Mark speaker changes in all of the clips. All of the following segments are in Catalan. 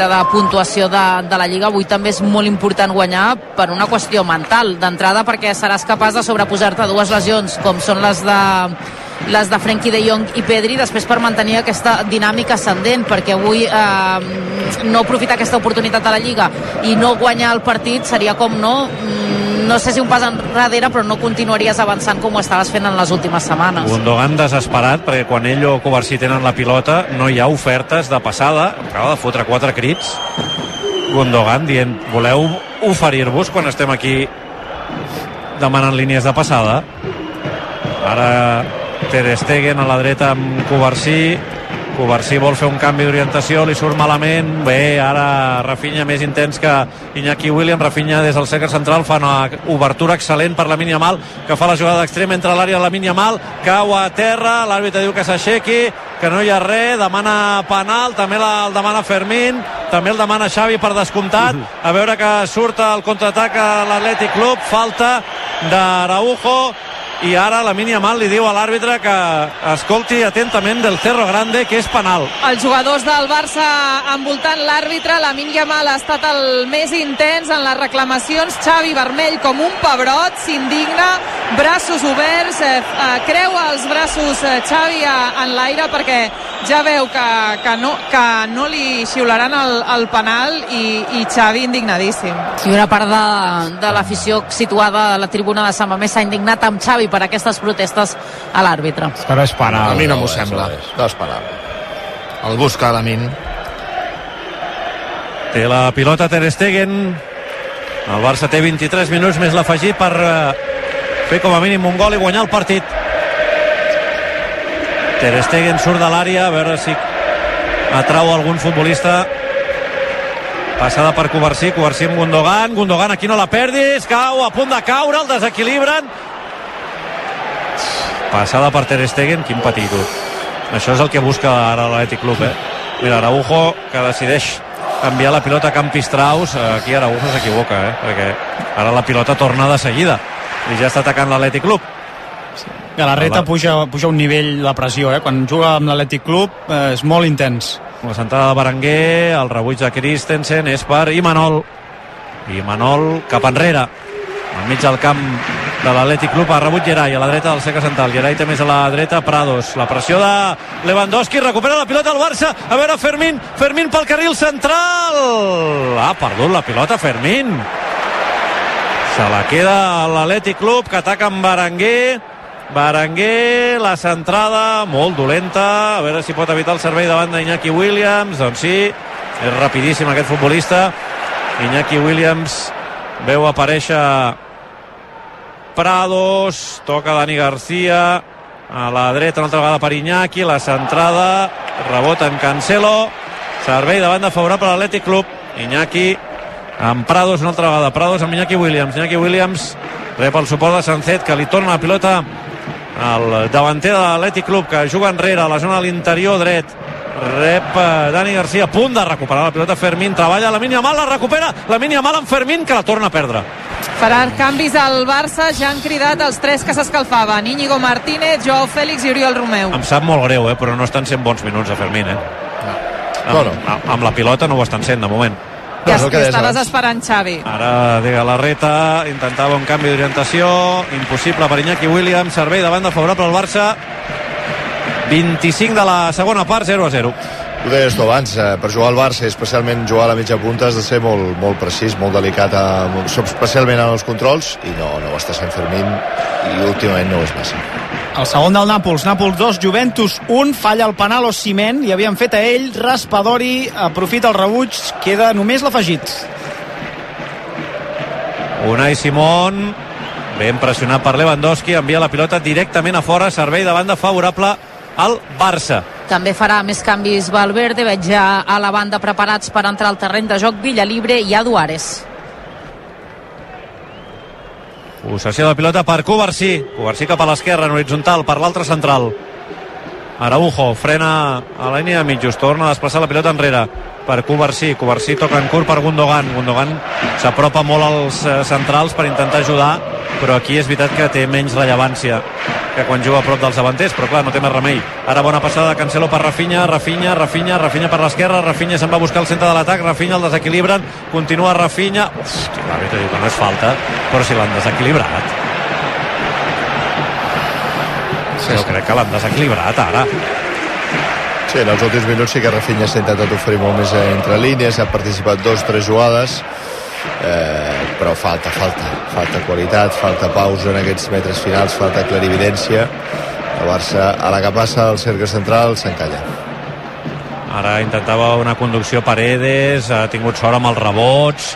Speaker 1: aspecte de puntuació de, de la Lliga, avui també és molt important guanyar per una qüestió mental, d'entrada perquè seràs capaç de sobreposar-te dues lesions, com són les de les de Frenkie de Jong i Pedri, després per mantenir aquesta dinàmica ascendent, perquè avui eh, no aprofitar aquesta oportunitat de la Lliga i no guanyar el partit seria com no mm, no sé si un pas enrere, però no continuaries avançant com ho estaves fent en les últimes setmanes.
Speaker 2: Gundogan desesperat, perquè quan ell o Covarsí tenen la pilota no hi ha ofertes de passada, acaba de fotre quatre crits. Gundogan dient, voleu oferir-vos quan estem aquí demanant línies de passada? Ara Ter Stegen a la dreta amb Covarsí Covarsí vol fer un canvi d'orientació, li surt malament, bé, ara Rafinha més intens que Iñaki Williams, Rafinha des del cercle central fa una obertura excel·lent per la Mal, que fa la jugada d'extrem entre l'àrea de la Mal, cau a terra, l'àrbitre diu que s'aixequi, que no hi ha res, demana penal, també la, el demana Fermín, també el demana Xavi per descomptat, a veure que surt el contraatac a l'Atlètic Club, falta d'Araujo, i ara la Mini Amal li diu a l'àrbitre que escolti atentament del Cerro Grande que és penal.
Speaker 1: Els jugadors del Barça envoltant l'àrbitre, la Mini Amal ha estat el més intens en les reclamacions, Xavi vermell com un pebrot, s'indigna, braços oberts, eh, eh, creua els braços eh, Xavi a, en l'aire perquè ja veu que, que, no, que no li xiularan el, el penal i, i Xavi indignadíssim. I una part de, de l'afició situada a la tribuna de Sant Mamés s'ha indignat amb Xavi per aquestes protestes a l'àrbitre.
Speaker 3: Però és penal.
Speaker 4: A mi no m'ho sembla.
Speaker 3: No és penal.
Speaker 4: El busca la Min.
Speaker 2: Té la pilota Ter Stegen. El Barça té 23 minuts més l'afegit per eh, fer com a mínim un gol i guanyar el partit. Ter Stegen surt de l'àrea, a veure si atrau algun futbolista. Passada per Covarsí, Covarsí amb Gundogan, Gundogan aquí no la perdis, cau, a punt de caure, el desequilibren. Passada per Ter Stegen, quin patitut. Això és el que busca ara l'Atlètic Club, eh? Mira, Araujo, que decideix enviar la pilota a Campistraus, aquí Araujo s'equivoca, eh? Perquè ara la pilota torna de seguida i ja està atacant l'Atlètic Club.
Speaker 3: Galarreta puja, puja un nivell la pressió, eh? Quan juga amb l'Atlètic Club eh, és molt intens.
Speaker 2: La centrada de Berenguer, el rebuig de Christensen és per Imanol. Imanol cap enrere. Al mig del camp de l'Atlètic Club, a rebut Gerai, a la dreta del seca central. Gerai té més a la dreta, Prados. La pressió de Lewandowski, recupera la pilota al Barça. A veure, Fermín, Fermín pel carril central. Ha perdut la pilota, Fermín. Se la queda l'Atlètic Club, que ataca amb Berenguer. Berenguer, la centrada, molt dolenta, a veure si pot evitar el servei davant d'Iñaki Williams, doncs sí, és rapidíssim aquest futbolista, Iñaki Williams veu aparèixer Prados, toca Dani García, a la dreta una altra vegada per Iñaki, la centrada, rebota en Cancelo, servei de banda favorable a l'Atlètic Club, Iñaki amb Prados una altra vegada, Prados amb Iñaki Williams, Iñaki Williams rep el suport de Sancet que li torna la pilota al davanter de l'Atlètic Club que juga enrere a la zona de l'interior dret. Rep eh, Dani Garcia punt de recuperar la pilota Fermín treballa la mínia mal, la recupera la mínia mal amb Fermín que la torna a perdre
Speaker 1: Faran canvis al Barça, ja han cridat els tres que s'escalfaven, Íñigo Martínez, Joao Fèlix i Oriol Romeu.
Speaker 2: em sap molt greu, eh, però no estan sent bons minuts a Fermín eh? amb,
Speaker 4: Bueno.
Speaker 2: amb, amb la pilota no ho estan sent de moment
Speaker 1: Ja
Speaker 4: és el que
Speaker 1: està desesperant Xavi.
Speaker 2: Ara de Galarreta intentava un canvi d'orientació, impossible per Iñaki Williams, servei de banda favorable al Barça. 25 de la segona part, 0 a 0.
Speaker 4: Ho deies tu abans, eh, per jugar al Barça, especialment jugar a la mitja punta, has de ser molt, molt precís, molt delicat, amb, especialment en els controls, i no, no ho està sent Fermín, i últimament no ho és massa.
Speaker 3: El segon del Nàpols, Nàpols 2, Juventus 1, falla el penal o ciment, i havien fet a ell, Raspadori aprofita el rebuig, queda només l'afegit.
Speaker 2: Unai Simón, ben pressionat per Lewandowski, envia la pilota directament a fora, servei de banda favorable al Barça.
Speaker 1: També farà més canvis Valverde, veig ja a la banda preparats per entrar al terreny de joc Villalibre i Aduares.
Speaker 2: Possessió de pilota per Covarsí. Covarsí cap a l'esquerra, en horitzontal, per l'altre central. Araujo frena a la línia de mitjos, torna a desplaçar la pilota enrere per Covarsí. Covarsí toca en curt per Gundogan. Gundogan s'apropa molt als eh, centrals per intentar ajudar però aquí és veritat que té menys rellevància que quan juga a prop dels davanters, però clar, no té més remei. Ara bona passada de Cancelo per Rafinha, Rafinha, Rafinha, Rafinha per l'esquerra, Rafinha se'n va buscar el centre de l'atac, Rafinha el desequilibren, continua Rafinha... Hosti, l'àrbitre diu que no és falta, però si l'han desequilibrat. Sí, jo crec que l'han desequilibrat ara.
Speaker 4: Sí, en els últims minuts sí que Rafinha s'ha intentat oferir molt més entre línies, ha participat dos, tres jugades, eh, però falta, falta, falta qualitat, falta pausa en aquests metres finals, falta clarividència. El Barça, a la que passa al cercle central, s'encalla.
Speaker 2: Ara intentava una conducció Paredes, ha tingut sort amb els rebots,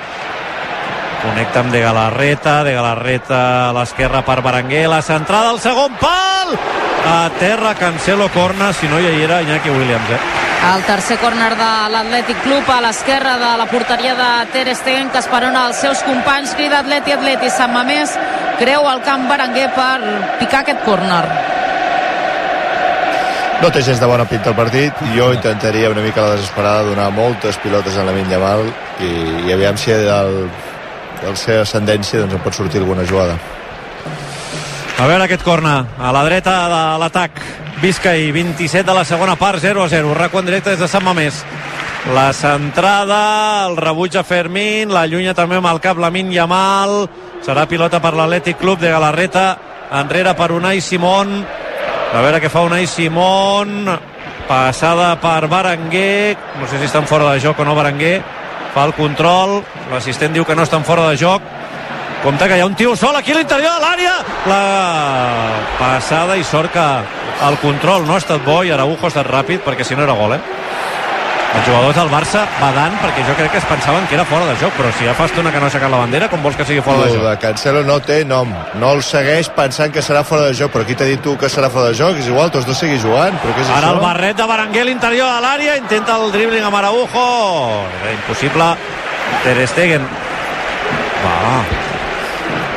Speaker 2: connecta amb De Galarreta, De Galarreta a l'esquerra per Berenguer, la centrada al segon pal! A terra, Cancelo, corna, si no hi era Iñaki Williams, eh?
Speaker 5: El tercer córner de l'Atlètic Club a l'esquerra de la porteria de Ter Stegen que esperona els seus companys. Crida Atleti, Atleti, Sant Mamés creu el camp Berenguer per picar aquest córner.
Speaker 4: No té gens de bona pinta el partit. Jo intentaria una mica la desesperada donar moltes pilotes a la Yamal i, i aviam si del, del seva ascendència doncs en pot sortir alguna jugada
Speaker 2: a veure aquest corna a la dreta de l'atac Vizcai, 27 de la segona part, 0 a 0. Raco en directe des de Sant Mamés. La centrada, el rebuig a Fermín, la llunya també amb el cap Lamin Yamal. Serà pilota per l'Atlètic Club de Galarreta. Enrere per Unai Simón. A veure què fa Unai Simón. Passada per Berenguer. No sé si estan fora de joc o no Berenguer. Fa el control. L'assistent diu que no estan fora de joc Compte que hi ha un tio sol aquí a l'interior de l'àrea. La passada i sort que el control no ha estat bo i Araujo ha estat ràpid perquè si no era gol, eh? Els jugadors del Barça badant perquè jo crec que es pensaven que era fora de joc, però si ja fa estona que no ha aixecat la bandera, com vols que sigui fora de joc?
Speaker 4: de Cancelo no té nom, no el segueix pensant que serà fora de joc, però qui t'ha dit tu que serà fora de joc? És igual, tots dos seguir jugant, però què és
Speaker 2: Ara
Speaker 4: això?
Speaker 2: el barret de Berenguer a l'interior de l'àrea, intenta el dribbling amb Araujo, era impossible, Ter Stegen va,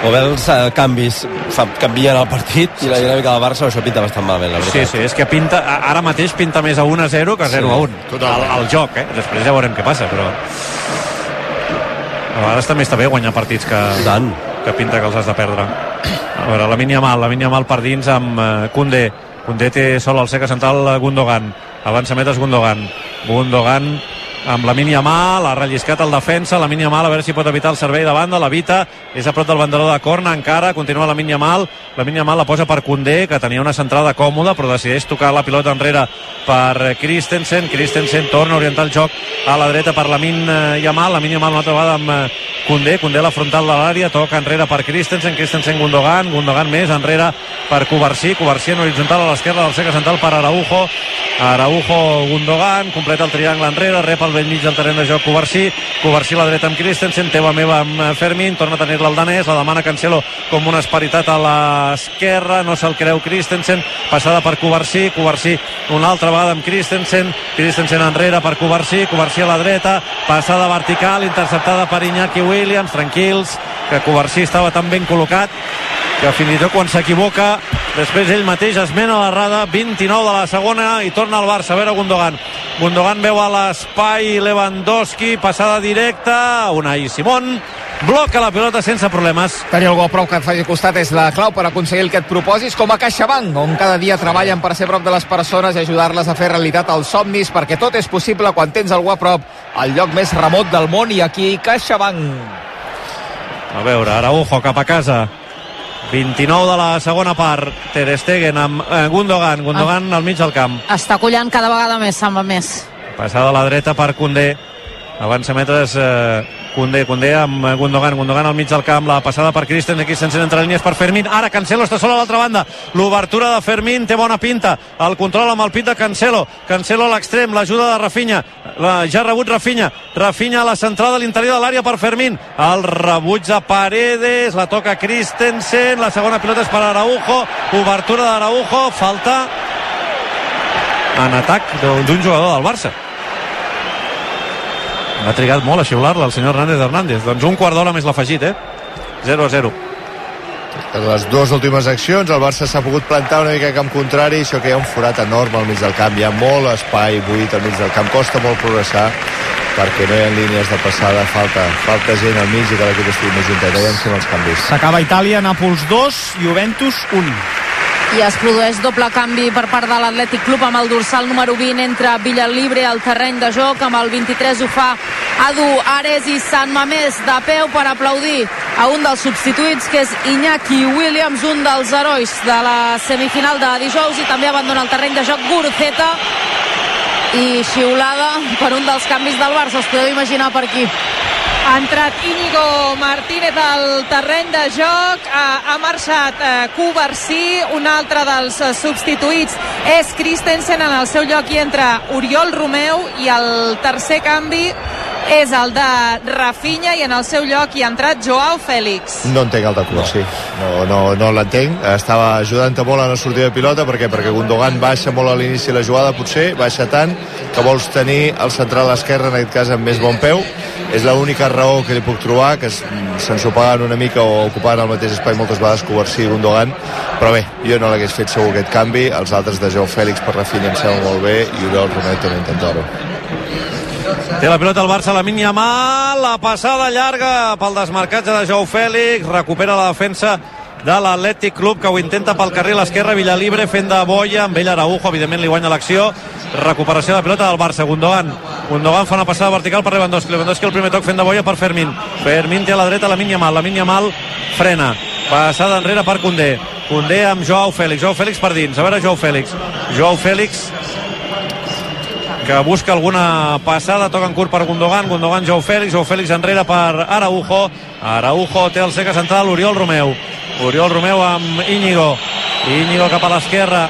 Speaker 6: o bé els eh, canvis fa, canvien el partit? I la dinàmica del Barça això pinta bastant malament la
Speaker 2: Sí,
Speaker 6: veritat.
Speaker 2: sí, és que pinta, ara mateix pinta més a 1 a 0 que a 0 a 1
Speaker 4: totalment.
Speaker 2: el, el joc, eh? després ja veurem què passa però a vegades també està bé guanyar partits que,
Speaker 6: tant.
Speaker 2: que pinta que els has de perdre. A veure, la mínia mal, la mínia mal per dins amb uh, Koundé, Koundé té sol al seca central eh, Gundogan, avança metes Gundogan. Gundogan amb la mínia mal, ha relliscat el defensa la mínia mal, a veure si pot evitar el servei de banda l'evita, és a prop del banderó de corna encara, continua la mínia mal la mínia mal la posa per Koundé, que tenia una centrada còmoda, però decideix tocar la pilota enrere per Christensen, Christensen torna a orientar el joc a la dreta per la Min Yamal, la Min Yamal una altra vegada amb eh, Koundé, Koundé a la frontal de l'àrea, toca enrere per Christensen, Christensen Gundogan, Gundogan més enrere per Covarsí, Covarsí en horitzontal a l'esquerra del seca central per Araujo, Araujo Gundogan, completa el triangle enrere, rep al vell mig del terreny de joc Covarsí, Covarsí a la dreta amb Christensen, teva meva amb eh, Fermín, torna a tenir-la el danès, la demana Cancelo com una esperitat a l'esquerra, no se'l creu Christensen, passada per Covarsí, Covarsí una altra vegada amb Christensen, Christensen enrere per Covarsí, Covarsí a la dreta, passada vertical, interceptada per Iñaki Williams, tranquils, que Covarsí estava tan ben col·locat que fins i tot quan s'equivoca després ell mateix es mena a l'errada 29 de la segona i torna al Barça. A veure Gundogan. Gundogan veu a l'espai Lewandowski passada directa Unai Simón bloca la pilota sense problemes.
Speaker 7: Tenir algú a prop que et faci costat és la clau per aconseguir el que et proposis, com a CaixaBank, on cada dia treballen per ser prop de les persones i ajudar-les a fer realitat els somnis, perquè tot és possible quan tens algú a prop, al lloc més remot del món i aquí CaixaBank.
Speaker 2: a veure, Araujo cap a casa 29 de la segona part Ter Stegen amb eh, Gundogan. Gundogan al mig del camp.
Speaker 5: Està collant cada vegada més, sembla més.
Speaker 2: Passada a la dreta per Koundé. Avança metres eh, Koundé, Koundé amb eh, Gundogan, Gundogan al mig del camp, la passada per Christensen, Christensen entre línies per Fermín, ara Cancelo està sol a l'altra banda, l'obertura de Fermín té bona pinta, el control amb el pit de Cancelo, Cancelo a l'extrem, l'ajuda de Rafinha, la, ja ha rebut Rafinha, Rafinha a la centrada a l'interior de l'àrea per Fermín, el rebuig de Paredes, la toca Christensen, la segona pilota és per Araujo, obertura d'Araujo, falta en atac d'un jugador del Barça ha trigat molt a xiular-la el senyor Hernández Hernández. Doncs un quart d'hora més l'afegit, eh? 0 a 0.
Speaker 4: En les dues últimes accions el Barça s'ha pogut plantar una mica a camp contrari això que hi ha un forat enorme al mig del camp hi ha molt espai buit al mig del camp costa molt progressar perquè no hi ha línies de passada, falta, falta gent al mig i que l'equip estigui més juntet. Aviam si els canvis.
Speaker 3: S'acaba Itàlia, Nàpols 2, Juventus 1.
Speaker 5: I es produeix doble canvi per part de l'Atlètic Club amb el dorsal número 20 entre Villalibre al terreny de joc amb el 23 ho fa Adu Ares i Sant Mamés de peu per aplaudir a un dels substituïts que és Iñaki Williams un dels herois de la semifinal de dijous i també abandona el terreny de joc Gurceta i xiulada per un dels canvis del Barça. Us podeu imaginar per aquí
Speaker 1: Ha entrat Íñigo Martínez al terreny de joc, ha, ha marxat eh, Covarsí, un altre dels eh, substituïts és Christensen, en el seu lloc hi entra Oriol Romeu i el tercer canvi és el de Rafinha i en el seu lloc hi ha entrat Joao Fèlix.
Speaker 4: No entenc el de Covarsí, no, no, no l'entenc. Estava ajudant molt en la sortida de pilota, perquè perquè Gundogan baixa molt a l'inici de la jugada, potser, baixa tant, que vols tenir el central esquerre, en aquest cas amb més bon peu. És l'única raó que li puc trobar, que s'ensopaguen una mica o ocupant el mateix espai moltes vegades Covarsí i Gundogan, però bé, jo no l'hagués fet segur aquest canvi, els altres de Joao Fèlix per Rafinha em sembla molt bé i Oriol Romeu també intentar-ho.
Speaker 2: Té la pilota el Barça, la mínia mà, la passada llarga pel desmarcatge de Jou Fèlix, recupera la defensa de l'Atlètic Club que ho intenta pel carril esquerre Villalibre fent de boia amb ell Araujo evidentment li guanya l'acció recuperació de pilota del Barça Gundogan. Gundogan fa una passada vertical per Lewandowski Lewandowski el primer toc fent de boia per Fermín. Fermín té a la dreta la mínia mal la mínia mal frena. Passada enrere per Condé Condé amb Joao Fèlix Joao Fèlix per dins. A veure Joao Fèlix. Joao Fèlix que busca alguna passada, toca en curt per Gundogan, Gundogan, Jou Fèlix, Jou Fèlix enrere per Araujo, Araujo té el seca central, Oriol Romeu, Oriol Romeu amb Íñigo, Íñigo cap a l'esquerra,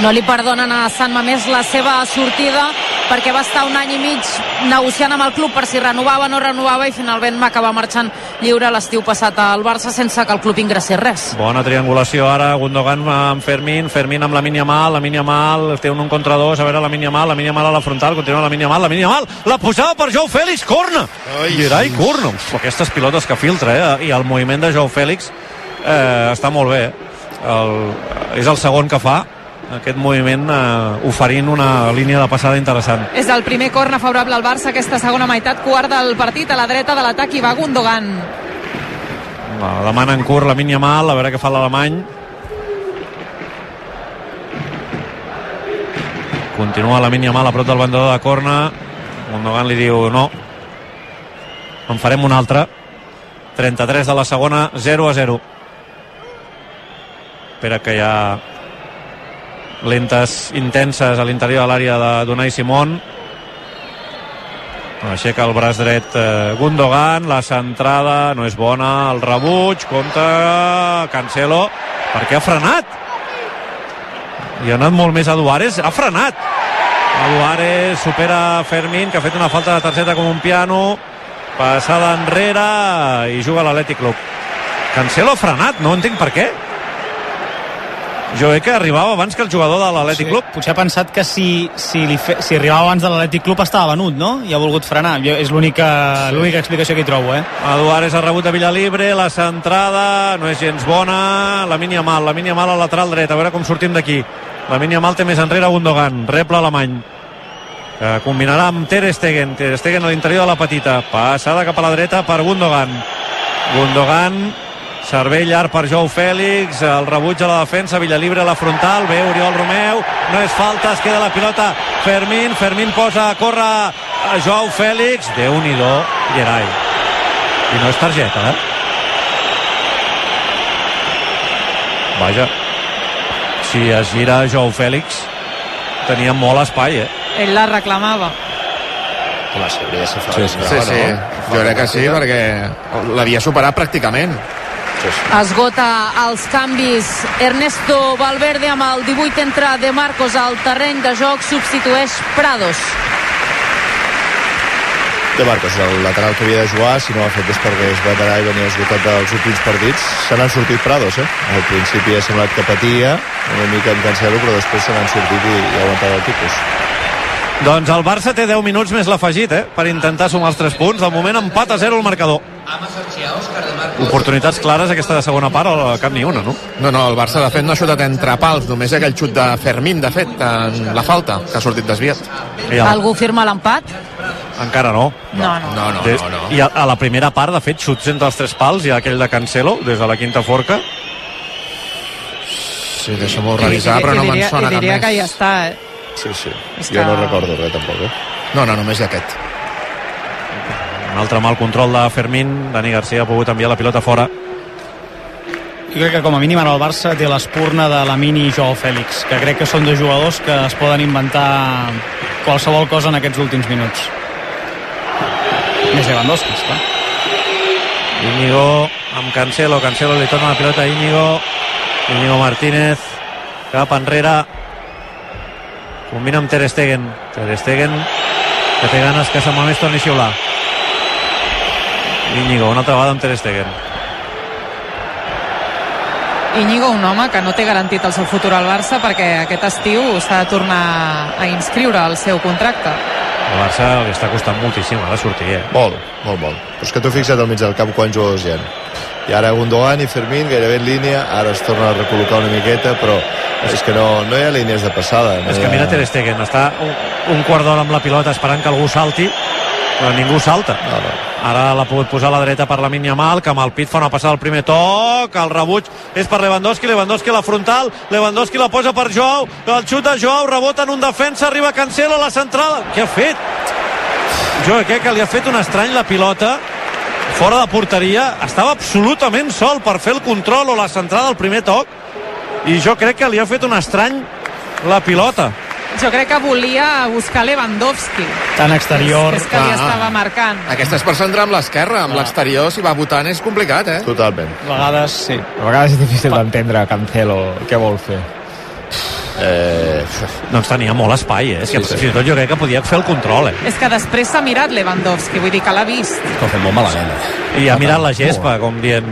Speaker 5: no li perdonen a Sant Mamés la seva sortida perquè va estar un any i mig negociant amb el club per si renovava o no renovava i finalment va acabar marxant lliure l'estiu passat al Barça sense que el club ingressés res.
Speaker 2: Bona triangulació ara, Gundogan amb Fermín, Fermín amb la mínia mal, la mínia mal, té un, un contra dos, a veure la mínia mal, la mínia mal a la frontal, continua la mínia mal, la mínia mal, la posava per Jou Fèlix, corna! Girai, corna! Uf, aquestes pilotes que filtra, eh? I el moviment de Jou Fèlix eh, està molt bé. El, és el segon que fa, aquest moviment eh, oferint una línia de passada interessant.
Speaker 1: És el primer corna favorable al Barça aquesta segona meitat, quart del partit, a la dreta de l'atac i va Gundogan.
Speaker 2: La demana en curt la mínia mal, a veure què fa l'alemany. Continua la mínia mal a prop del bandador de corna. Gundogan li diu no. En farem una altra. 33 de la segona, 0 a 0. Espera que ha lentes intenses a l'interior de l'àrea de Donai Simón aixeca el braç dret eh, Gundogan, la centrada no és bona, el rebuig compta Cancelo perquè ha frenat. I ha anat molt més a Duares, ha frenat. Duares supera Fermín que ha fet una falta de targeta com un piano. Passada enrere i juga a l'Atlètic Club. Cancelo ha frenat, no entenc per què jo crec que arribava abans que el jugador de l'Atlètic
Speaker 3: Sí,
Speaker 2: Club.
Speaker 3: potser ha pensat que si, si, li fe, si arribava abans de l'Atlètic Club estava venut, no? I ha volgut frenar. Jo, és l'única l'única explicació que hi trobo, eh?
Speaker 2: Eduares ha rebut de Villalibre, la centrada no és gens bona, la mínia mal, la mínia mal al lateral dret, a veure com sortim d'aquí. La mínia mal té més enrere Gundogan, rep l'alemany. Eh, combinarà amb Ter Stegen, Ter Stegen a l'interior de la petita, passada cap a la dreta per Gundogan. Gundogan, servei llarg per Jou Fèlix, el rebuig a la defensa, Villalibre a la frontal, ve Oriol Romeu, no és falta, es queda la pilota Fermín, Fermín posa a córrer a Jou Fèlix, Déu-n'hi-do, Gerai. I no és targeta, eh? Vaja, si es gira Jou Fèlix, tenia molt espai, eh?
Speaker 1: Ell la reclamava.
Speaker 4: Home, sí, hauria de ser
Speaker 6: Sí, sí.
Speaker 7: Sí, sí, jo crec que sí, perquè l'havia superat pràcticament.
Speaker 5: Esgota els canvis Ernesto Valverde amb el 18 entra De Marcos al terreny de joc substitueix Prados
Speaker 4: De Marcos, el lateral que havia de jugar, si no ho ha fet és perquè és veterà i venia esgotat dels últims partits. Se n'han sortit Prados, eh? Al principi ha semblat que patia una mica amb Cancelo, però després se n'han sortit i, i ha aguantat el tipus.
Speaker 2: Doncs el Barça té 10 minuts més l'afegit, eh? Per intentar sumar els 3 punts. De moment empat a 0 el marcador. Oportunitats clares aquesta de segona part, o cap ni una, no?
Speaker 7: No, no, el Barça de fet no ha xutat entre pals, només aquell xut de Fermín, de fet, en la falta, que ha sortit desviat.
Speaker 2: I el,
Speaker 5: algú firma l'empat
Speaker 2: encara no.
Speaker 1: No, no.
Speaker 7: No, no,
Speaker 2: Des,
Speaker 7: no, no.
Speaker 2: I a, a la primera part, de fet, xuts entre els tres pals, ha aquell de Cancelo, des de la quinta forca.
Speaker 7: Sí, deixa-m'ho revisar,
Speaker 1: I- i-
Speaker 7: però
Speaker 1: i
Speaker 7: no me'n
Speaker 1: diria-
Speaker 7: sona
Speaker 1: i
Speaker 7: cap
Speaker 1: diria
Speaker 7: més.
Speaker 1: que ja està, eh?
Speaker 4: Sí, sí.
Speaker 1: És
Speaker 4: Jo
Speaker 1: que-
Speaker 4: no recordo res tampoc, eh?
Speaker 7: No, no, només aquest.
Speaker 2: Un altre mal control de Fermín. Dani Garcia ha pogut enviar la pilota fora.
Speaker 3: Jo crec que com a mínim ara el Barça té l'espurna de la mini Joao Fèlix, que crec que són dos jugadors que es poden inventar qualsevol cosa en aquests últims minuts. Més Lewandowski, esclar.
Speaker 2: Íñigo amb Cancelo. Cancelo li torna la pilota a Íñigo. Íñigo Martínez cap enrere. Combina amb Ter Stegen. Ter Stegen que té ganes que Sant Mamés torni a xiular. Íñigo, una altra vegada amb Ter Stegen.
Speaker 1: Íñigo, un home que no té garantit el seu futur al Barça perquè aquest estiu s'ha de tornar a inscriure al seu contracte.
Speaker 2: El Barça li està costant moltíssim ara sortir, eh?
Speaker 4: Molt, molt, molt. Però és que t'ho fixa't al mig del camp quants jugadors hi ha. I ara Gundogan i Fermín gairebé en línia, ara es torna a recol·locar una miqueta, però és que no, no hi ha línies de passada. No
Speaker 2: És
Speaker 4: hi
Speaker 2: que
Speaker 4: ha...
Speaker 2: mira Ter Stegen, està un, un quart d'hora amb la pilota esperant que algú salti, però ningú salta.
Speaker 4: No, no.
Speaker 2: Ara l'ha pogut posar a la dreta per la Yamal, que amb el pit fa una passada al primer toc, el rebuig és per Lewandowski, Lewandowski a la frontal, Lewandowski la posa per Joao, el xut de Joao, rebota en un defensa, arriba Cancelo a la central, què ha fet? Jo crec que li ha fet un estrany la pilota, fora de porteria, estava absolutament sol per fer el control o la centrada al primer toc, i jo crec que li ha fet un estrany la pilota.
Speaker 1: Jo crec que volia buscar Lewandowski.
Speaker 3: Tan exterior.
Speaker 1: És, és que li
Speaker 7: clar.
Speaker 1: estava marcant.
Speaker 7: Aquesta és per centrar amb l'esquerra, amb l'exterior, si va votant és complicat, eh?
Speaker 4: Totalment.
Speaker 3: A vegades, sí.
Speaker 7: A vegades és difícil d'entendre Cancelo què vol fer.
Speaker 4: Eh,
Speaker 2: Doncs tenia molt espai, eh? És que
Speaker 4: Sí, sí.
Speaker 2: fins i tot jo crec que podia fer el control, eh?
Speaker 1: És que després s'ha mirat Lewandowski, vull dir que l'ha vist.
Speaker 6: Que ho fem molt malament. eh?
Speaker 2: I ha mirat la gespa, com dient...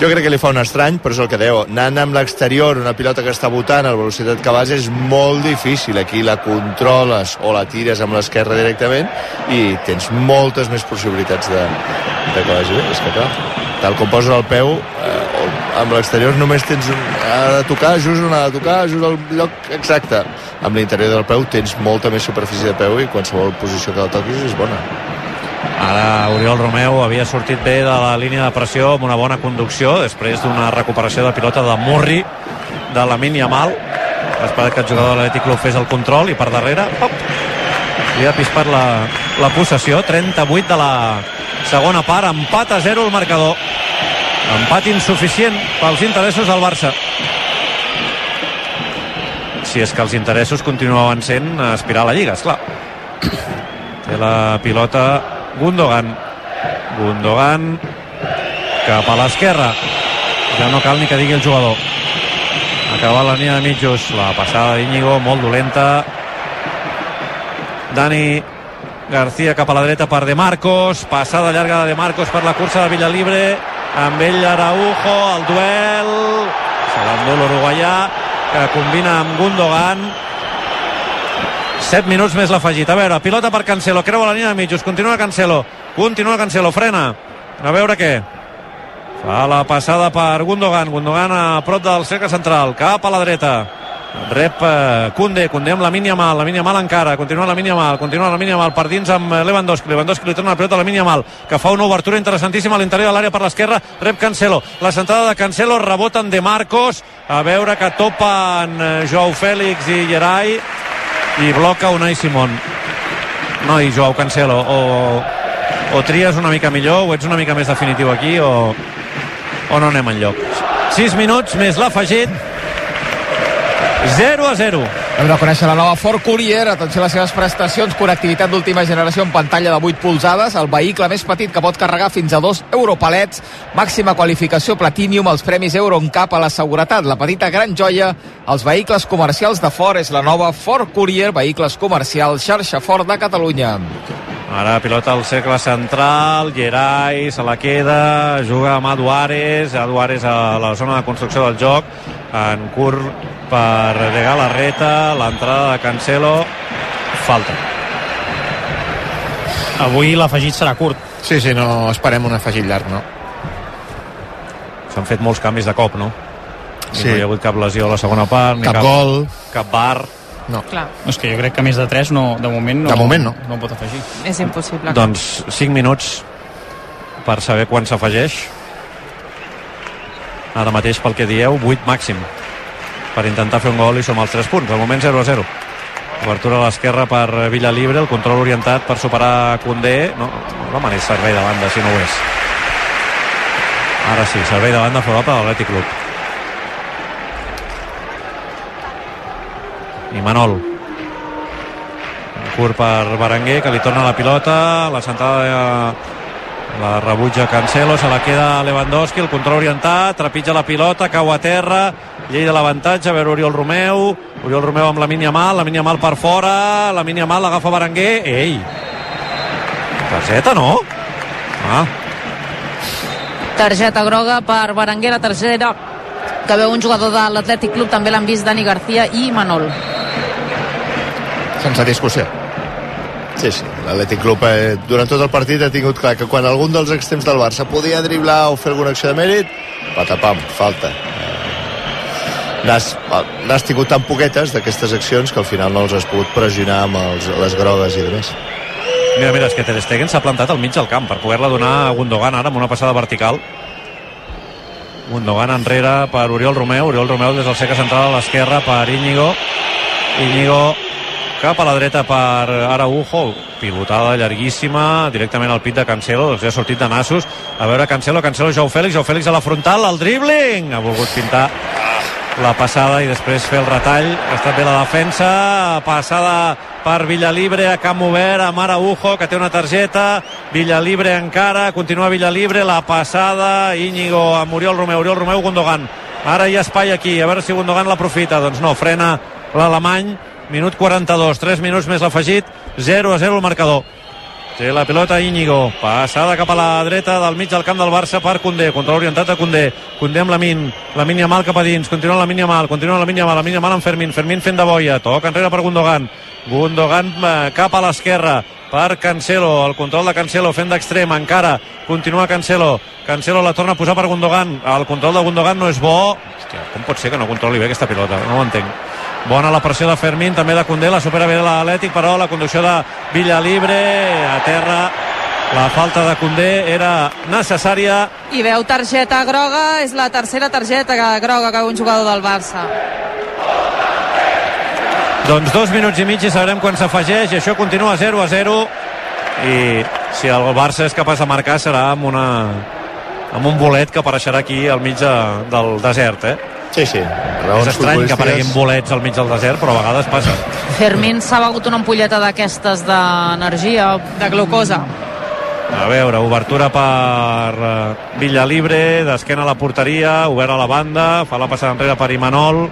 Speaker 4: jo crec que li fa un estrany, però és el que deu. Anant amb l'exterior, una pilota que està votant a la velocitat que vas és molt difícil. Aquí la controles o la tires amb l'esquerra directament i tens moltes més possibilitats de, de que vagi bé. És que clar, tal com poses el peu, eh, amb l'exterior només tens un, ha de tocar just on ha de tocar, just al lloc exacte. Amb l'interior del peu tens molta més superfície de peu i qualsevol posició que la toquis és bona.
Speaker 2: Ara Oriol Romeu havia sortit bé de la línia de pressió amb una bona conducció després d'una recuperació de pilota de Murri de la Yamal. Ha esperat que el jugador de l'Atlètic Club fes el control i per darrere op, li ha pispat la, la possessió. 38 de la segona part empat a 0 el marcador. Empat insuficient pels interessos del Barça. Si és que els interessos continuaven sent aspirar a la Lliga, esclar té la pilota Gundogan. Gundogan cap a no cal ni que digui el jugador. Acaba la línia de mitjos. La passada d'Iñigo molt dolenta. Dani García cap a la De Marcos. Passada llarga de De Marcos per la cursa de Villalibre amb ell Araujo el duel. Se l'endú l'uruguaià que combina Gundogan 7 minuts més l'afegit. A veure, pilota per Cancelo, creua la línia de mitjos, continua Cancelo, continua Cancelo, frena. A veure què. Fa la passada per Gundogan, Gundogan a prop del cercle central, cap a la dreta. Rep eh, Kunde, Kunde amb la mínia mal, la mínia mal encara, continua la mínia mal, continua la mínia mal per dins amb Lewandowski, Lewandowski li torna la pilota a la mínia mal, que fa una obertura interessantíssima a l'interior de l'àrea per l'esquerra, rep Cancelo, la centrada de Cancelo, reboten de Marcos, a veure que topen eh, Joao Fèlix i Gerai, i bloca Unai Simón. No, i Joao Cancelo o, o tries una mica millor o ets una mica més definitiu aquí o, o no anem enlloc. 6 minuts més l'afegit. 0 a 0
Speaker 7: Hem de conèixer la nova Ford Courier. Atenció a les seves prestacions. Connectivitat d'última generació amb pantalla de 8 polzades. El vehicle més petit que pot carregar fins a 2 europalets. Màxima qualificació Platinum. Els premis Euroncap a la seguretat. La petita gran joia. Els vehicles comercials de Ford és la nova Ford Courier. Vehicles comercials. Xarxa Ford de Catalunya.
Speaker 2: Ara pilota al cercle central, Gerai se la queda, juga amb Aduares, Aduares a la zona de construcció del joc, en curt per De Galarreta, l'entrada de Cancelo, falta.
Speaker 3: Avui l'afegit serà curt.
Speaker 7: Sí, sí, no esperem un afegit llarg, no?
Speaker 2: S'han fet molts canvis de cop, no? I
Speaker 4: Sí.
Speaker 2: No hi ha hagut cap lesió a la segona part, ni
Speaker 7: Cap
Speaker 2: cap,
Speaker 7: gol.
Speaker 2: cap bar.
Speaker 7: No.
Speaker 1: Clar,
Speaker 3: No, és que jo crec que més de 3 no, de moment no,
Speaker 7: De moment no.
Speaker 3: no pot afegir.
Speaker 1: és impossible.
Speaker 2: Doncs 5 minuts per saber quan s'afegeix. Ara mateix, pel que dieu, 8 màxim per intentar fer un gol i som als 3 punts. Al moment 0 a 0. Obertura a l'esquerra per Villalibre, el control orientat per superar Condé. No, no demani servei de banda, si no ho és. Ara sí, servei de banda favorable a l'Atlètic Club. I Manol. Curt per Berenguer, que li torna la pilota. La sentada de la rebutja Cancelo, se la queda Lewandowski, el control orientat, trepitja la pilota, cau a terra, llei de l'avantatge, a veure Oriol Romeu, Oriol Romeu amb la mínia mal, la mínia mal per fora, la mínia mal l'agafa Berenguer, ei! Targeta, no? Ah,
Speaker 5: Targeta groga per Berenguer, la tercera que veu un jugador de l'Atlètic Club, també l'han vist Dani García i Manol.
Speaker 7: Sense discussió.
Speaker 4: Sí, sí, l'Atlètic Club eh, durant tot el partit ha tingut clar que quan algun dels extrems del Barça podia driblar o fer alguna acció de mèrit, patapam, falta. Eh, N'has tingut tan poquetes d'aquestes accions que al final no els has pogut pressionar amb els, les grogues i demés.
Speaker 2: mira, mira, és que Ter Stegen s'ha plantat al mig del camp per poder-la donar a Gundogan ara amb una passada vertical. Gundogan enrere per Oriol Romeu, Oriol Romeu des del seca central a l'esquerra per Íñigo. Íñigo cap a la dreta per Araujo, pivotada llarguíssima, directament al pit de Cancelo, doncs ja ha sortit de nassos. A veure Cancelo, Cancelo, Jou Fèlix, Jou Fèlix a la frontal, el dribbling! Ha volgut pintar la passada i després fer el retall. Ha estat bé la defensa. Passada per Villalibre a camp obert amb Araujo, que té una targeta. Villalibre encara, continua Villalibre, la passada, Íñigo amb Oriol Romeu, Oriol Romeu, Gundogan. Ara hi ha espai aquí, a veure si Gundogan l'aprofita. Doncs no, frena l'alemany. Minut 42, 3 minuts més l'afegit, 0 a 0 el marcador. Té la pilota Íñigo, passada cap a la dreta del mig del camp del Barça per Condé, control orientat a Condé, Condé amb la Min, la Min mal cap a dins, continua la Min mal, continua la Min mal, la Min mal amb Fermín, Fermín fent de boia, toca enrere per Gundogan, Gundogan eh, cap a l'esquerra per Cancelo, el control de Cancelo fent d'extrem, encara continua Cancelo, Cancelo la torna a posar per Gundogan, el control de Gundogan no és bo, hòstia, com pot ser que no controli bé aquesta pilota, no ho entenc. Bona la pressió de Fermín, també de Condé, la supera bé l'Atlètic, però la conducció de Villalibre a terra. La falta de Condé era necessària.
Speaker 1: I veu targeta groga, és la tercera targeta groga que veu un jugador del Barça.
Speaker 2: Doncs dos minuts i mig i sabrem quan s'afegeix i això continua 0 a 0 i si el Barça és capaç de marcar serà amb una amb un bolet que apareixerà aquí al mig de, del desert, eh?
Speaker 4: Sí, sí.
Speaker 2: És estrany que apareguin bolets al mig del desert, però a vegades passa.
Speaker 5: Fermín s'ha begut una ampolleta d'aquestes d'energia.
Speaker 1: De glucosa.
Speaker 2: A veure, obertura per uh, Villalibre, d'esquena a la porteria, obert a la banda, fa la passada enrere per Imanol,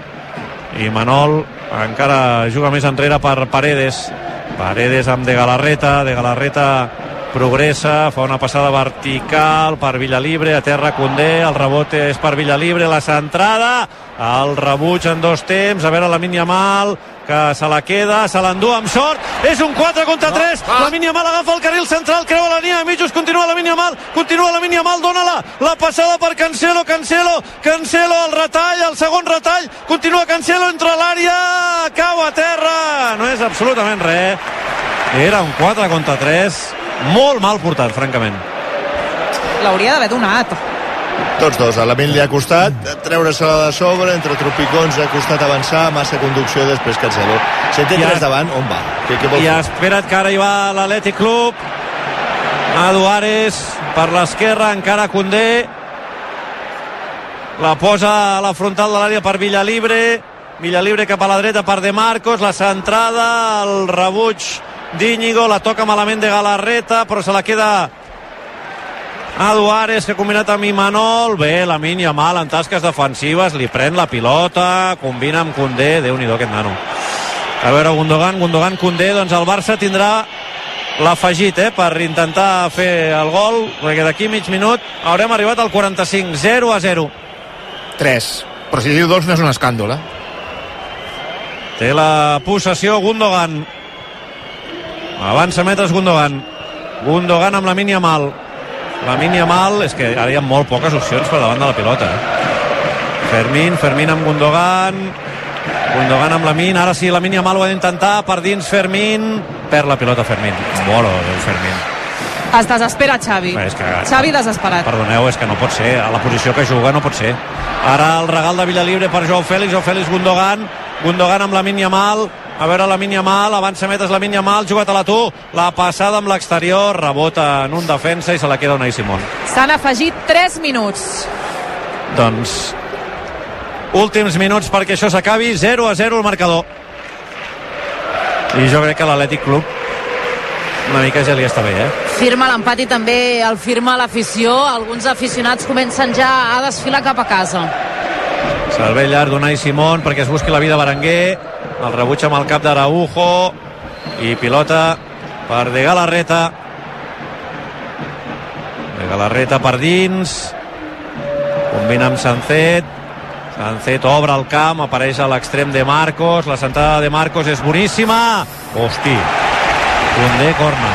Speaker 2: Imanol encara juga més enrere per Paredes, Paredes amb De Galarreta, De Galarreta progressa, fa una passada vertical per Villalibre, a terra Condé, el rebot és per Villalibre, la centrada, el rebuig en dos temps, a veure la mínia mal, que se la queda, se l'endú amb sort, és un 4 contra 3, la mínia mal agafa el carril central, creua la línia de mitjos, continua la mínia mal, continua la mínia mal, dona-la, la passada per Cancelo, Cancelo, Cancelo, el retall, el segon retall, continua Cancelo entre l'àrea, cau a terra, no és absolutament res, era un 4 contra 3, molt mal portat, francament.
Speaker 1: L'hauria d'haver donat.
Speaker 4: Tots dos, a l'Amin li ha costat treure-se-la de sobre, entre tropicons ha costat avançar, massa conducció, després Cancelo. Si en té tres
Speaker 2: ha-
Speaker 4: davant, on va? Què, què vol
Speaker 2: I
Speaker 4: fer?
Speaker 2: espera't que ara hi va l'Atlètic Club. Adu Ares per l'esquerra, encara Condé. La posa a la frontal de l'àrea per Villalibre. Villalibre cap a la dreta per De Marcos. La centrada, el rebuig d'Íñigo. La toca malament de Galarreta, però se la queda Adu Ares, que ha combinat amb Imanol. Bé, la mínia mal en tasques defensives. Li pren la pilota, combina amb Condé. Déu-n'hi-do aquest nano. A veure, Gundogan, Gundogan, Condé, doncs el Barça tindrà l'afegit eh, per intentar fer el gol, perquè d'aquí mig minut haurem arribat al 45, 0 a 0.
Speaker 7: 3. Però si diu 2 no és un escàndol, eh?
Speaker 2: Té la possessió Gundogan. Avança metres Gundogan. Gundogan amb la mínia mal. La mínia mal, és que ara hi ha molt poques opcions per davant de la pilota. Eh? Fermín, Fermín amb Gundogan. Gundogan amb Lamin, ara sí, Lamin Yamal ho ha d'intentar, per dins Fermín, perd la pilota Fermín. Moro, Déu, Fermín.
Speaker 1: Es desespera Xavi.
Speaker 2: És que,
Speaker 1: Xavi desesperat.
Speaker 2: Perdoneu, és que no pot ser. A la posició que juga no pot ser. Ara el regal de Villalibre per Joao Fèlix, Joao Fèlix Gundogan, Gundogan amb la Yamal, a veure la Yamal, avança metes la Yamal, jugat a la tu, la passada amb l'exterior, rebota en un defensa i se la queda Unai Simón.
Speaker 1: S'han afegit 3 minuts.
Speaker 2: Doncs últims minuts perquè això s'acabi 0 a 0 el marcador i jo crec que l'Atlètic Club una mica ja li està bé, eh?
Speaker 5: Firma l'empat i també el firma l'afició. Alguns aficionats comencen ja a desfilar cap a casa.
Speaker 2: Servei llarg d'Unai Simón perquè es busqui la vida Berenguer. El rebutja amb el cap d'Araujo. I pilota per De Galarreta. De Galarreta per dins. Combina amb Sancet. Sancet obre el camp, apareix a l'extrem de Marcos. La sentada de Marcos és boníssima. Hosti, Condé, corna.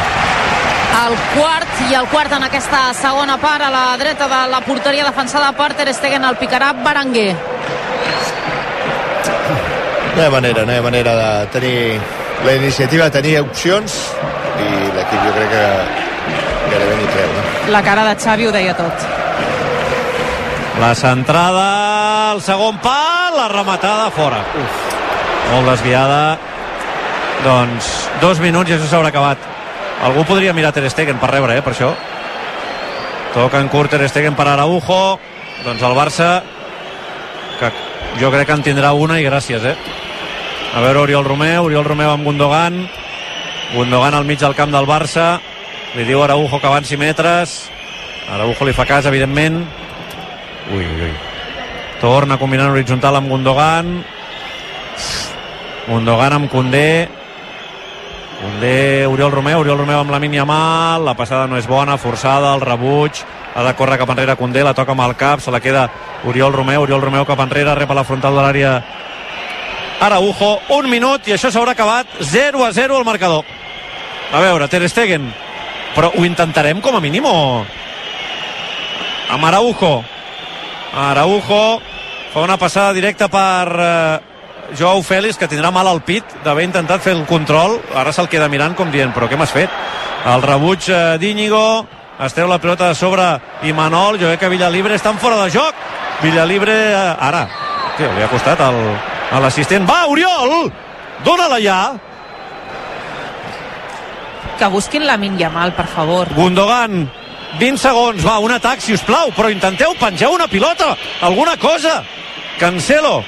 Speaker 5: El quart i el quart en aquesta segona part a la dreta de la porteria defensada per Ter Stegen el picarà Berenguer.
Speaker 4: No hi ha manera, no hi ha manera de tenir la iniciativa, tenir opcions i l'equip jo crec que gairebé ni creu. No?
Speaker 1: La cara de Xavi ho deia tot.
Speaker 2: La centrada, el segon pal, la rematada fora. Uf. Molt desviada. Doncs dos minuts i això s'haurà acabat. Algú podria mirar Ter Stegen per rebre, eh, per això. Toca en curt Ter Stegen per Araujo. Doncs el Barça, que jo crec que en tindrà una i gràcies, eh. A veure Oriol Romeu, Oriol Romeu amb Gundogan. Gundogan al mig del camp del Barça. Li diu Araujo que avanci metres. Araujo li fa cas, evidentment. Ui, ui, ui. Torna combinant horitzontal amb Gundogan. Gundogan amb Condé. Condé, Oriol Romeu, Oriol Romeu amb la Yamal, la passada no és bona, forçada, el rebuig, ha de córrer cap enrere Condé, la toca amb el cap, se la queda Oriol Romeu, Oriol Romeu cap enrere, rep a la frontal de l'àrea Araujo, un minut i això s'haurà acabat 0 a 0 al marcador. A veure, Ter Stegen, però ho intentarem com a mínim o... Amb Araujo. Araujo fa una passada directa per eh, Joao Fèlix, que tindrà mal al pit d'haver intentat fer el control. Ara se'l queda mirant com dient, però què m'has fet? El rebuig eh, d'Íñigo, es treu la pilota de sobre i Manol, jo crec que Villalibre estan fora de joc. Villalibre, eh, ara, tio, li ha costat el, a l'assistent. Va, Oriol! Dóna-la ja!
Speaker 1: Que busquin la Yamal, per favor.
Speaker 2: Gundogan, 20 segons, va, un atac, si us plau, però intenteu, pengeu una pilota, alguna cosa. Cancelo,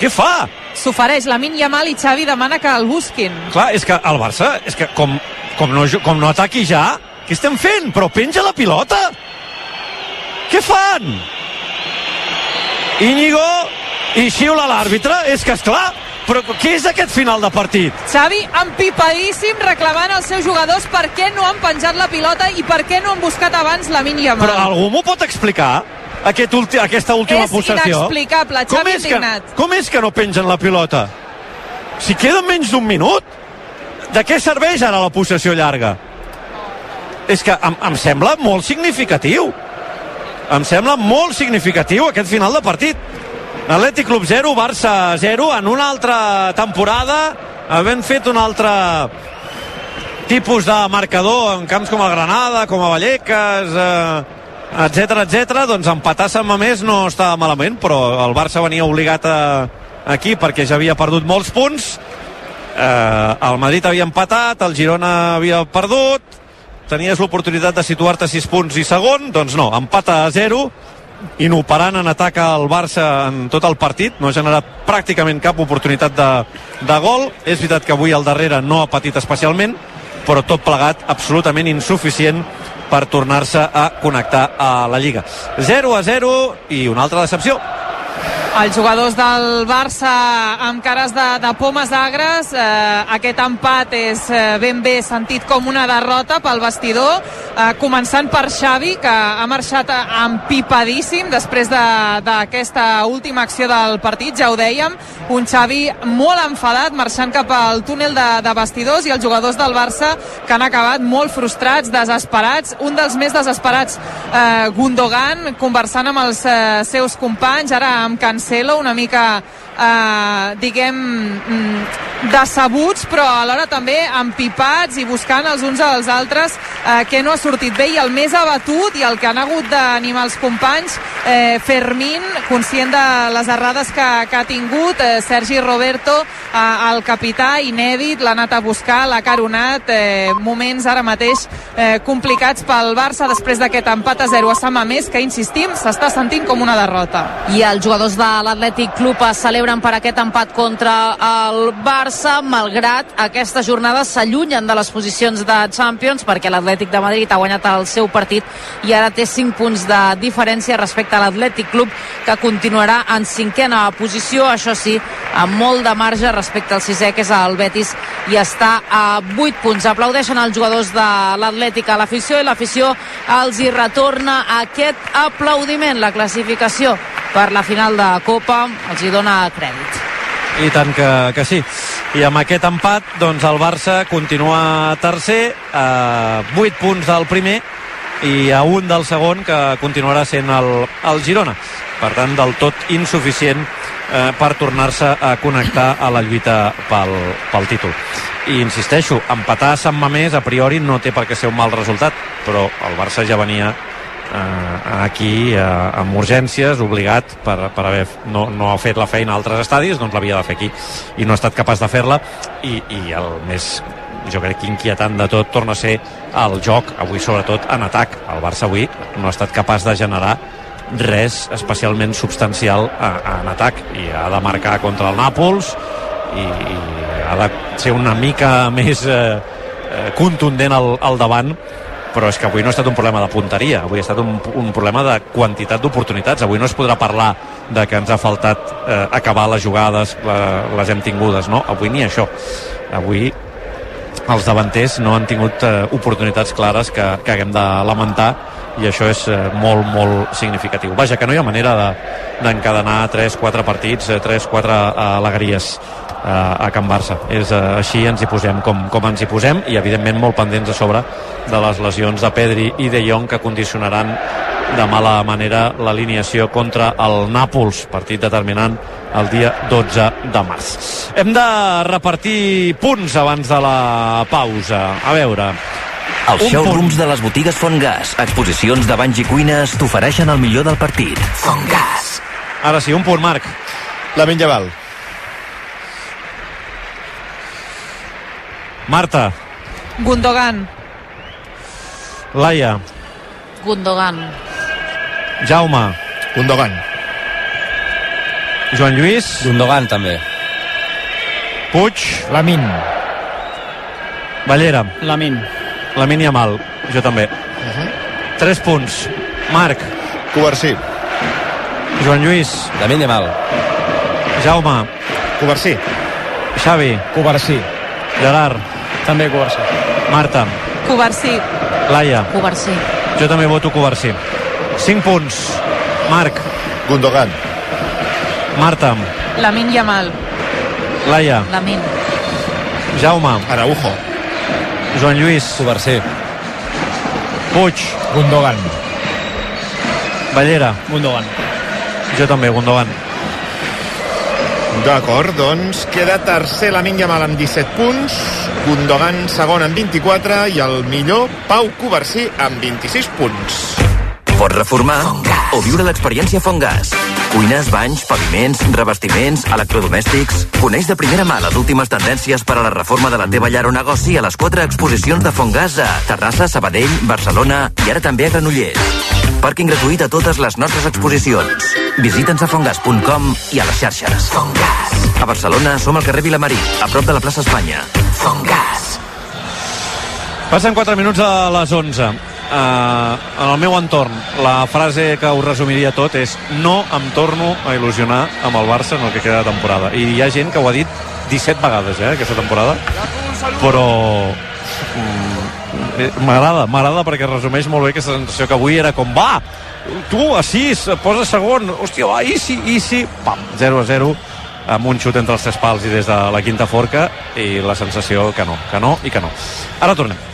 Speaker 2: què fa?
Speaker 1: S'ofereix la Yamal i Xavi demana que el busquin.
Speaker 2: Clar, és que el Barça, és que com, com, no, com no ataqui ja, què estem fent? Però penja la pilota! Què fan? Íñigo i xiula l'àrbitre? És que, és clar, però què és aquest final de partit?
Speaker 1: Xavi empipadíssim reclamant als seus jugadors per què no han penjat la pilota i per què no han buscat abans la Yamal.
Speaker 2: Però algú m'ho pot explicar? Aquest ulti, aquesta última
Speaker 1: és
Speaker 2: possessió?
Speaker 1: inexplicable,
Speaker 2: com
Speaker 1: Xavi
Speaker 2: és, que,
Speaker 1: indignat.
Speaker 2: com és que no pengen la pilota? Si queda menys d'un minut, de què serveix ara la possessió llarga? És que em, em sembla molt significatiu. Em sembla molt significatiu aquest final de partit. Atlètic Club 0, Barça 0, en una altra temporada, havent fet un altre tipus de marcador en camps com el Granada, com a Vallecas, eh, etc etc. doncs empatar Sant Mamés no estava malament, però el Barça venia obligat a, aquí perquè ja havia perdut molts punts, eh, el Madrid havia empatat, el Girona havia perdut, tenies l'oportunitat de situar-te a 6 punts i segon, doncs no, empata a 0, inoperant en atac al Barça en tot el partit, no ha generat pràcticament cap oportunitat de, de gol. És veritat que avui al darrere no ha patit especialment, però tot plegat absolutament insuficient per tornar-se a connectar a la Lliga. 0 a 0 i una altra decepció.
Speaker 1: Els jugadors del Barça amb cares de, de pomes agres, eh, aquest empat és eh, ben bé sentit com una derrota pel vestidor, eh, començant per Xavi, que ha marxat empipadíssim després d'aquesta de, última acció del partit, ja ho dèiem, un Xavi molt enfadat, marxant cap al túnel de, de vestidors, i els jugadors del Barça que han acabat molt frustrats, desesperats, un dels més desesperats, eh, Gundogan, conversant amb els eh, seus companys, ara amb Cancelo, Cancelo, una mica eh, diguem mm, decebuts però alhora també empipats i buscant els uns als altres eh, que no ha sortit bé. I el més abatut i el que han hagut d'animar els companys eh, Fermín, conscient de les errades que, que ha tingut eh, Sergi Roberto, eh, el capità inèdit, l'ha anat a buscar l'ha caronat, eh, moments ara mateix eh, complicats pel Barça després d'aquest empat a 0 a Sama Més que insistim, s'està sentint com una derrota.
Speaker 5: I els jugadors de l'Atlètic Club es celebren per aquest empat contra el Barça, malgrat aquesta jornada s'allunyen de les posicions de Champions perquè l'Atlètic de Madrid ha guanyat el seu partit i ara té 5 punts de diferència respecte a l'Atlètic Club que continuarà en cinquena posició, això sí, amb molt de marge respecte al sisè que és el Betis i està a 8 punts. Aplaudeixen els jugadors de l'Atlètic a l'afició i l'afició els hi retorna aquest aplaudiment, la classificació per la final de Copa els hi dona crèdit.
Speaker 2: I tant que, que sí. I amb aquest empat, doncs el Barça continua tercer, a 8 punts del primer i a un del segon, que continuarà sent el, el Girona. Per tant, del tot insuficient eh, per tornar-se a connectar a la lluita pel, pel títol. I insisteixo, empatar a Sant Mamés a priori no té per què ser un mal resultat, però el Barça ja venia eh, aquí eh, amb urgències, obligat per, per haver no, no ha fet la feina a altres estadis, doncs l'havia de fer aquí i no ha estat capaç de fer-la i, i el més jo crec que inquietant de tot torna a ser el joc, avui sobretot en atac. El Barça avui no ha estat capaç de generar res especialment substancial en atac i ha de marcar contra el Nàpols i, i ha de ser una mica més eh, eh contundent al, al davant però és que avui no ha estat un problema de punteria, avui ha estat un, un problema de quantitat d'oportunitats. Avui no es podrà parlar de que ens ha faltat eh, acabar les jugades, la, les hem tingudes, no? Avui ni això. Avui els davanters no han tingut eh, oportunitats clares que, que haguem de lamentar i això és eh, molt, molt significatiu. Vaja, que no hi ha manera d'encadenar de, 3-4 partits, eh, 3-4 alegries a Can Barça. És, eh, així ens hi posem com, com ens hi posem i evidentment molt pendents a sobre de les lesions de Pedri i de Jong que condicionaran de mala manera l'alineació contra el Nàpols, partit determinant el dia 12 de març. Hem de repartir punts abans de la pausa. A veure,
Speaker 8: els showrooms de les botigues Fontgas, exposicions de banys i cuines t'ofereixen el millor del partit. Fontgas.
Speaker 2: Ara sí, un punt, Marc.
Speaker 4: La Minjaval.
Speaker 2: Marta.
Speaker 1: Gundogan.
Speaker 2: Laia.
Speaker 5: Gundogan.
Speaker 2: Jaume.
Speaker 4: Gundogan.
Speaker 2: Joan Lluís.
Speaker 6: Gundogan, també.
Speaker 2: Puig.
Speaker 7: Lamin.
Speaker 2: Ballera.
Speaker 3: Lamin.
Speaker 2: Lamin i Amal. Jo també. Uh -huh. Tres punts. Marc.
Speaker 4: Covarsí.
Speaker 2: Joan Lluís.
Speaker 6: Lamin i Amal.
Speaker 2: Jaume.
Speaker 4: Covarsí.
Speaker 2: Xavi.
Speaker 7: Covarsí.
Speaker 2: Gerard.
Speaker 3: També Covarsí.
Speaker 2: Marta.
Speaker 1: Covarsí.
Speaker 2: Laia.
Speaker 5: Covarsí.
Speaker 2: Jo també voto Covarsí. 5 punts. Marc.
Speaker 4: Gundogan.
Speaker 2: Marta.
Speaker 1: Lamin Yamal.
Speaker 2: Laia.
Speaker 5: Lamin.
Speaker 2: Jaume.
Speaker 4: Araujo.
Speaker 2: Joan Lluís.
Speaker 6: Covarsí.
Speaker 2: Puig.
Speaker 7: Gundogan.
Speaker 2: Ballera.
Speaker 3: Gundogan.
Speaker 2: Jo també, Gundogan.
Speaker 4: D'acord, doncs queda tercer la Yamal amb 17 punts, Gundogan segon amb 24 i el millor Pau Covarsí amb 26 punts.
Speaker 8: Pots reformar o viure l'experiència Fongas. Cuines, banys, paviments, revestiments, electrodomèstics... Coneix de primera mà les últimes tendències per a la reforma de la teva llar o negoci a les quatre exposicions de Fongas a Terrassa, Sabadell, Barcelona i ara també a Granollers. Pàrquing gratuït a totes les nostres exposicions. Visita'ns a fongas.com i a les xarxes. Fongas. A Barcelona som al carrer Vilamarí, a prop de la plaça Espanya. Fongas.
Speaker 2: Passen 4 minuts a les 11. Uh, en el meu entorn, la frase que ho resumiria tot és no em torno a il·lusionar amb el Barça en el que queda de temporada. I hi ha gent que ho ha dit 17 vegades, eh, aquesta temporada. Però mm, m'agrada, m'agrada perquè resumeix molt bé aquesta sensació que avui era com, va, tu a 6, posa segon, hòstia, va, i si, i si, pam, 0 a 0 amb un xut entre els tres pals i des de la quinta forca i la sensació que no, que no i que no. Ara tornem.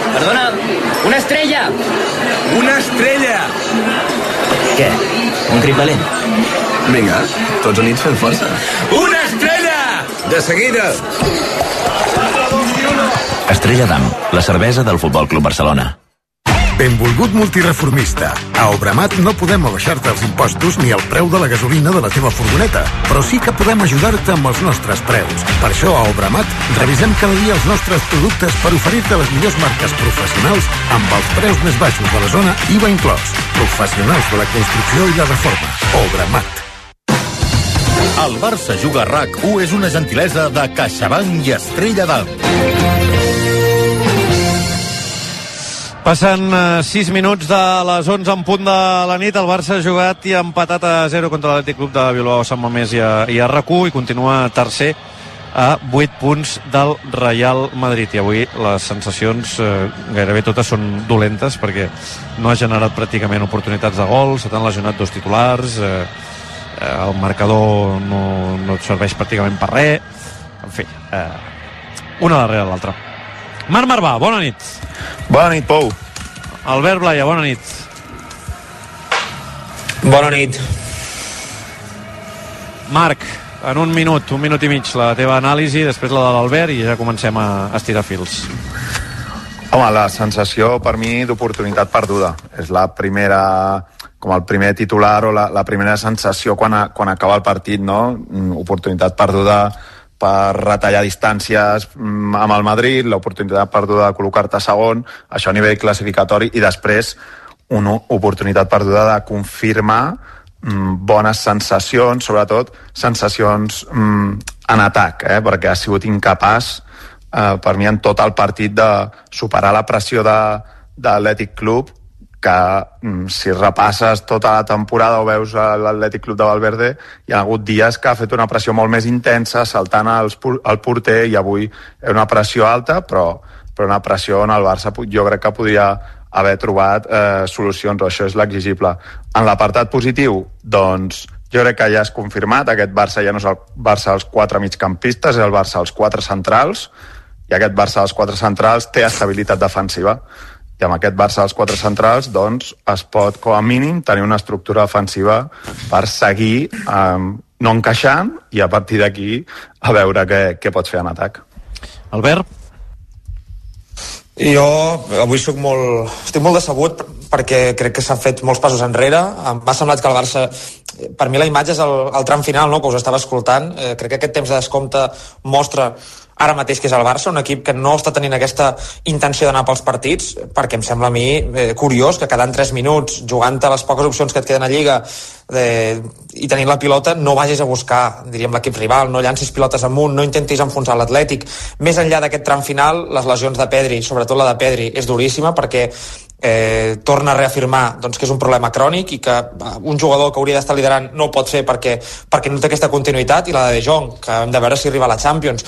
Speaker 9: Perdona, una estrella.
Speaker 10: Una estrella.
Speaker 9: Què? Un crit valent?
Speaker 10: Vinga, tots units fent força. Una estrella! De seguida.
Speaker 8: Estrella d'Am, la cervesa del Futbol Club Barcelona.
Speaker 11: Benvolgut multireformista. A Obramat no podem abaixar-te els impostos ni el preu de la gasolina de la teva furgoneta, però sí que podem ajudar-te amb els nostres preus. Per això a Obramat revisem cada dia els nostres productes per oferir-te les millors marques professionals amb els preus més baixos de la zona, IVA inclòs. Professionals de la construcció i la reforma. Obramat.
Speaker 12: El Barça Juga RAC1 és una gentilesa de CaixaBank i Estrella d'Alt.
Speaker 2: Passen 6 uh, minuts de les 11 en punt de la nit. El Barça ha jugat i ha empatat a 0 contra l'Atlètic Club de Bilbao, Sant Mamés i a, i a RAC1 i continua tercer a 8 punts del Real Madrid. I avui les sensacions eh, gairebé totes són dolentes perquè no ha generat pràcticament oportunitats de gol, se t'han lesionat dos titulars, eh, eh, el marcador no, no et serveix pràcticament per res. En fi, eh, una darrere l'altra. Marc Marvà, bona nit.
Speaker 13: Bona nit, Pou.
Speaker 2: Albert Blaya, bona nit.
Speaker 14: Bona nit.
Speaker 2: Marc, en un minut, un minut i mig, la teva anàlisi, després la de l'Albert i ja comencem a estirar fils.
Speaker 13: Home, la sensació per mi d'oportunitat perduda. És la primera com el primer titular o la, la primera sensació quan, a, quan acaba el partit, no? Mm, oportunitat perduda per retallar distàncies mm, amb el Madrid, l'oportunitat perduda de col·locar-te segon, això a nivell classificatori, i després una oportunitat perduda de confirmar mm, bones sensacions, sobretot sensacions mm, en atac, eh? perquè ha sigut incapaç eh, per mi en tot el partit de superar la pressió de, de l'Atlètic Club que mm, si repasses tota la temporada o veus l'Atlètic Club de Valverde, hi ha hagut dies que ha fet una pressió molt més intensa, saltant els, el porter, i avui és una pressió alta, però, però una pressió on el Barça jo crec que podria haver trobat eh, solucions, o això és l'exigible. En l'apartat positiu, doncs, jo crec que ja és confirmat, aquest Barça ja no és el Barça dels quatre migcampistes, és el Barça dels quatre centrals, i aquest Barça dels quatre centrals té estabilitat defensiva i amb aquest Barça dels quatre centrals doncs, es pot, com a mínim, tenir una estructura defensiva per seguir eh, no encaixant i a partir d'aquí a veure què, què pots fer en atac.
Speaker 2: Albert?
Speaker 14: Jo avui soc molt, estic molt decebut perquè crec que s'han fet molts passos enrere. M'ha semblat que el Barça per mi la imatge és el, el tram final no, que us estava escoltant. Eh, crec que aquest temps de descompte mostra ara mateix que és el Barça, un equip que no està tenint aquesta intenció d'anar pels partits, perquè em sembla a mi eh, curiós que quedant 3 minuts, jugant a les poques opcions que et queden a Lliga eh, i tenint la pilota, no vagis a buscar, diríem, l'equip rival, no llancis pilotes amunt, no intentis enfonsar l'Atlètic. Més enllà d'aquest tram final, les lesions de Pedri, sobretot la de Pedri, és duríssima perquè eh, torna a reafirmar doncs, que és un problema crònic i que eh, un jugador que hauria d'estar liderant no ho pot fer perquè, perquè no té aquesta continuïtat i la de De Jong, que hem de veure si arriba a la Champions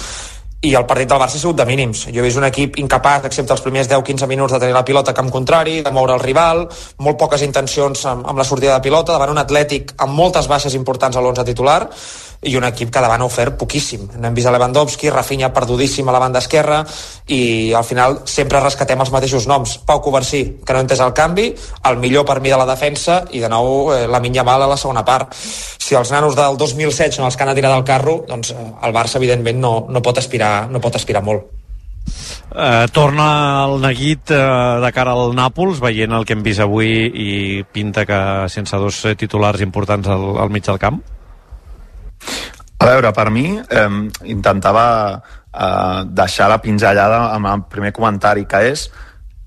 Speaker 14: i el partit del Barça ha sigut de mínims. Jo he vist un equip incapaç, excepte els primers 10-15 minuts, de tenir la pilota a camp contrari, de moure el rival, molt poques intencions amb, amb la sortida de pilota, davant un Atlètic amb moltes baixes importants a l'11 titular, i un equip que davant ha ofert poquíssim. N'hem vist a Lewandowski, Rafinha perdudíssim a la banda esquerra i al final sempre rescatem els mateixos noms. Pau Coversí, que no entès el canvi, el millor per mi de la defensa i de nou eh, la Minya Mal a la segona part. Si els nanos del 2007 són els que han tirat del carro, doncs eh, el Barça evidentment no, no, pot, aspirar, no pot aspirar molt.
Speaker 2: Uh, torna el neguit uh, de cara al Nàpols, veient el que hem vist avui i pinta que sense dos titulars importants al, al mig del camp?
Speaker 13: A veure, per mi eh, intentava eh, deixar la pinzellada amb el primer comentari, que és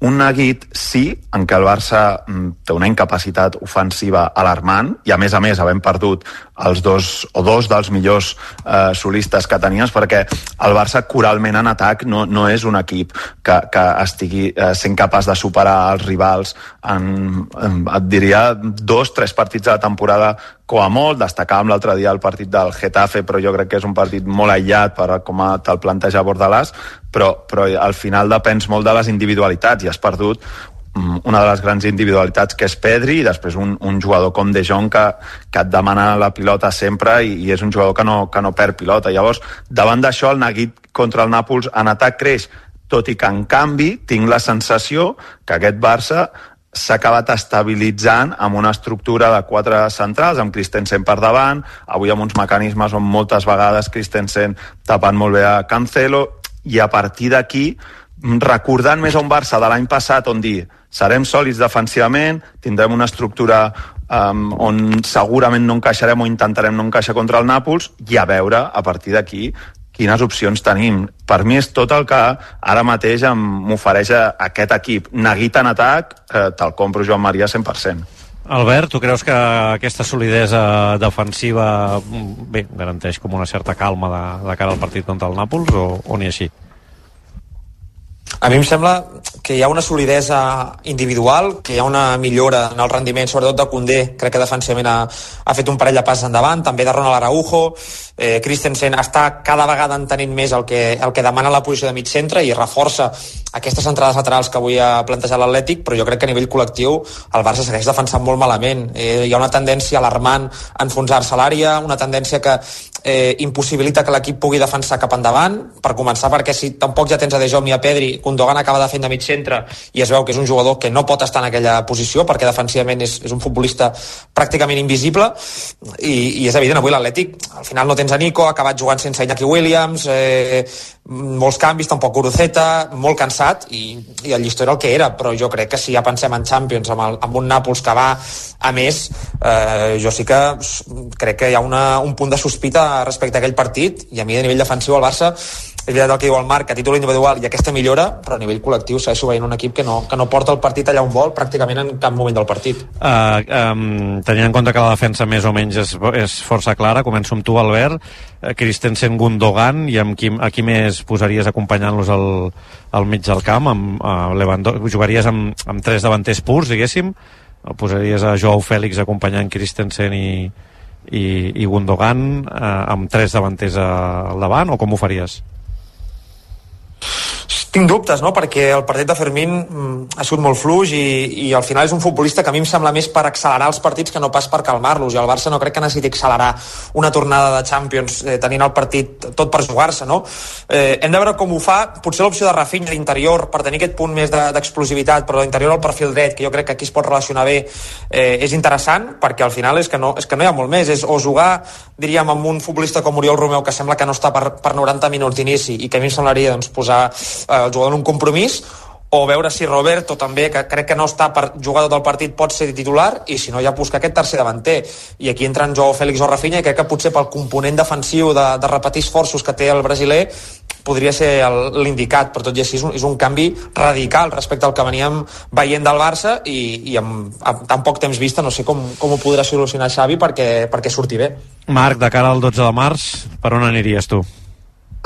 Speaker 13: un neguit sí, en què el Barça mm, té una incapacitat ofensiva alarmant i a més a més havent perdut els dos o dos dels millors eh, solistes que tenies perquè el Barça coralment en atac no, no és un equip que, que estigui eh, sent capaç de superar els rivals en, en, et diria dos, tres partits de la temporada com a molt, destacàvem l'altre dia el partit del Getafe, però jo crec que és un partit molt aïllat per com te'l planteja Bordalàs, però, però al final depens molt de les individualitats i has perdut mm, una de les grans individualitats que és Pedri i després un, un jugador com De Jong que, que et demana la pilota sempre i, i és un jugador que no, que no perd pilota. Llavors, davant d'això, el neguit contra el Nàpols en atac creix, tot i que en canvi tinc la sensació que aquest Barça s'ha acabat estabilitzant amb una estructura de quatre centrals, amb Christensen per davant, avui amb uns mecanismes on moltes vegades Christensen tapant molt bé a Cancelo, i a partir d'aquí, recordant més a un Barça de l'any passat on dir serem sòlids defensivament, tindrem una estructura um, on segurament no encaixarem o intentarem no encaixar contra el Nàpols i a veure a partir d'aquí quines opcions tenim. Per mi és tot el que ara mateix m'ofereix aquest equip. Neguit en atac, eh, te'l compro Joan Maria 100%.
Speaker 2: Albert, tu creus que aquesta solidesa defensiva bé, garanteix com una certa calma de, de cara al partit contra el Nàpols o, o ni així?
Speaker 14: A mi em sembla que hi ha una solidesa individual, que hi ha una millora en el rendiment, sobretot de Condé, crec que defensivament ha, ha fet un parell de passes endavant, també de Ronald Araujo, eh, Christensen està cada vegada entenent més el que, el que demana la posició de mig centre i reforça aquestes entrades laterals que avui ha plantejat l'Atlètic, però jo crec que a nivell col·lectiu el Barça segueix defensant molt malament. Eh, hi ha una tendència alarmant a enfonsar-se a l'àrea, una tendència que eh, impossibilita que l'equip pugui defensar cap endavant, per començar perquè si tampoc ja tens a De Jong i a Pedri, Gundogan acaba de fer de mig centre i es veu que és un jugador que no pot estar en aquella posició perquè defensivament és, és un futbolista pràcticament invisible i, i és evident, avui l'Atlètic al final no tens a Nico, ha acabat jugant sense Iñaki Williams, eh, molts canvis, tampoc Guruceta, molt cansat i, i el llistó era el que era, però jo crec que si ja pensem en Champions amb, el, amb un Nàpols que va a més, eh, jo sí que crec que hi ha una, un punt de sospita respecte a aquell partit i a mi a nivell defensiu el Barça veritat el que diu el Marc, a títol individual i aquesta millora, però a nivell col·lectiu segueixo veient un equip que no, que no porta el partit allà on vol pràcticament en cap moment del partit.
Speaker 2: Uh, um, tenint en compte que la defensa més o menys és, és força clara, començo amb tu, Albert, uh, Christensen, Gundogan, i amb qui, a qui més posaries acompanyant-los al, al mig del camp? Amb, uh, Lewando jugaries amb, amb tres davanters purs, diguéssim? O posaries a Joao Fèlix acompanyant Christensen i, i, i Gundogan uh, amb tres davanters al davant, o com ho faries?
Speaker 14: Tinc dubtes, no?, perquè el partit de Fermín mm, ha sigut molt fluix i, i al final és un futbolista que a mi em sembla més per accelerar els partits que no pas per calmar-los, i el Barça no crec que necessiti accelerar una tornada de Champions eh, tenint el partit tot per jugar-se, no? Eh, hem de veure com ho fa, potser l'opció de Rafinha d'interior per tenir aquest punt més d'explosivitat, de, però d'interior al perfil dret, que jo crec que aquí es pot relacionar bé, eh, és interessant, perquè al final és que, no, és que no hi ha molt més, és o jugar, diríem, amb un futbolista com Oriol Romeu, que sembla que no està per, per 90 minuts d'inici, i que a mi em semblaria doncs, posar eh, el jugador en un compromís o veure si Roberto també, que crec que no està per jugar tot el partit, pot ser titular i si no ja busca aquest tercer davanter i aquí entra en Joao Fèlix o Rafinha i crec que potser pel component defensiu de, de repetir esforços que té el brasiler podria ser l'indicat, però tot i així és un, és un canvi radical respecte al que veníem veient del Barça i, i amb, amb tan poc temps vista no sé com, com ho podrà solucionar Xavi perquè, perquè surti bé.
Speaker 2: Marc, de cara al 12 de març, per on aniries tu?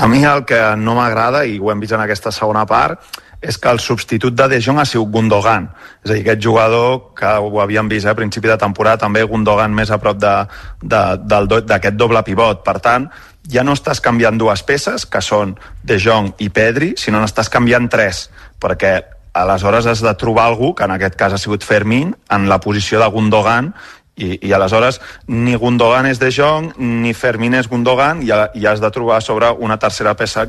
Speaker 13: A mi el que no m'agrada, i ho hem vist en aquesta segona part, és que el substitut de De Jong ha sigut Gundogan. És a dir, aquest jugador que ho havíem vist eh, a principi de temporada, també Gundogan més a prop d'aquest do, doble pivot. Per tant, ja no estàs canviant dues peces, que són De Jong i Pedri, sinó n'estàs canviant tres, perquè aleshores has de trobar algú, que en aquest cas ha sigut Fermín, en la posició de Gundogan, i, i aleshores ni Gundogan és De Jong ni Fermín és Gundogan i, i has de trobar sobre una tercera peça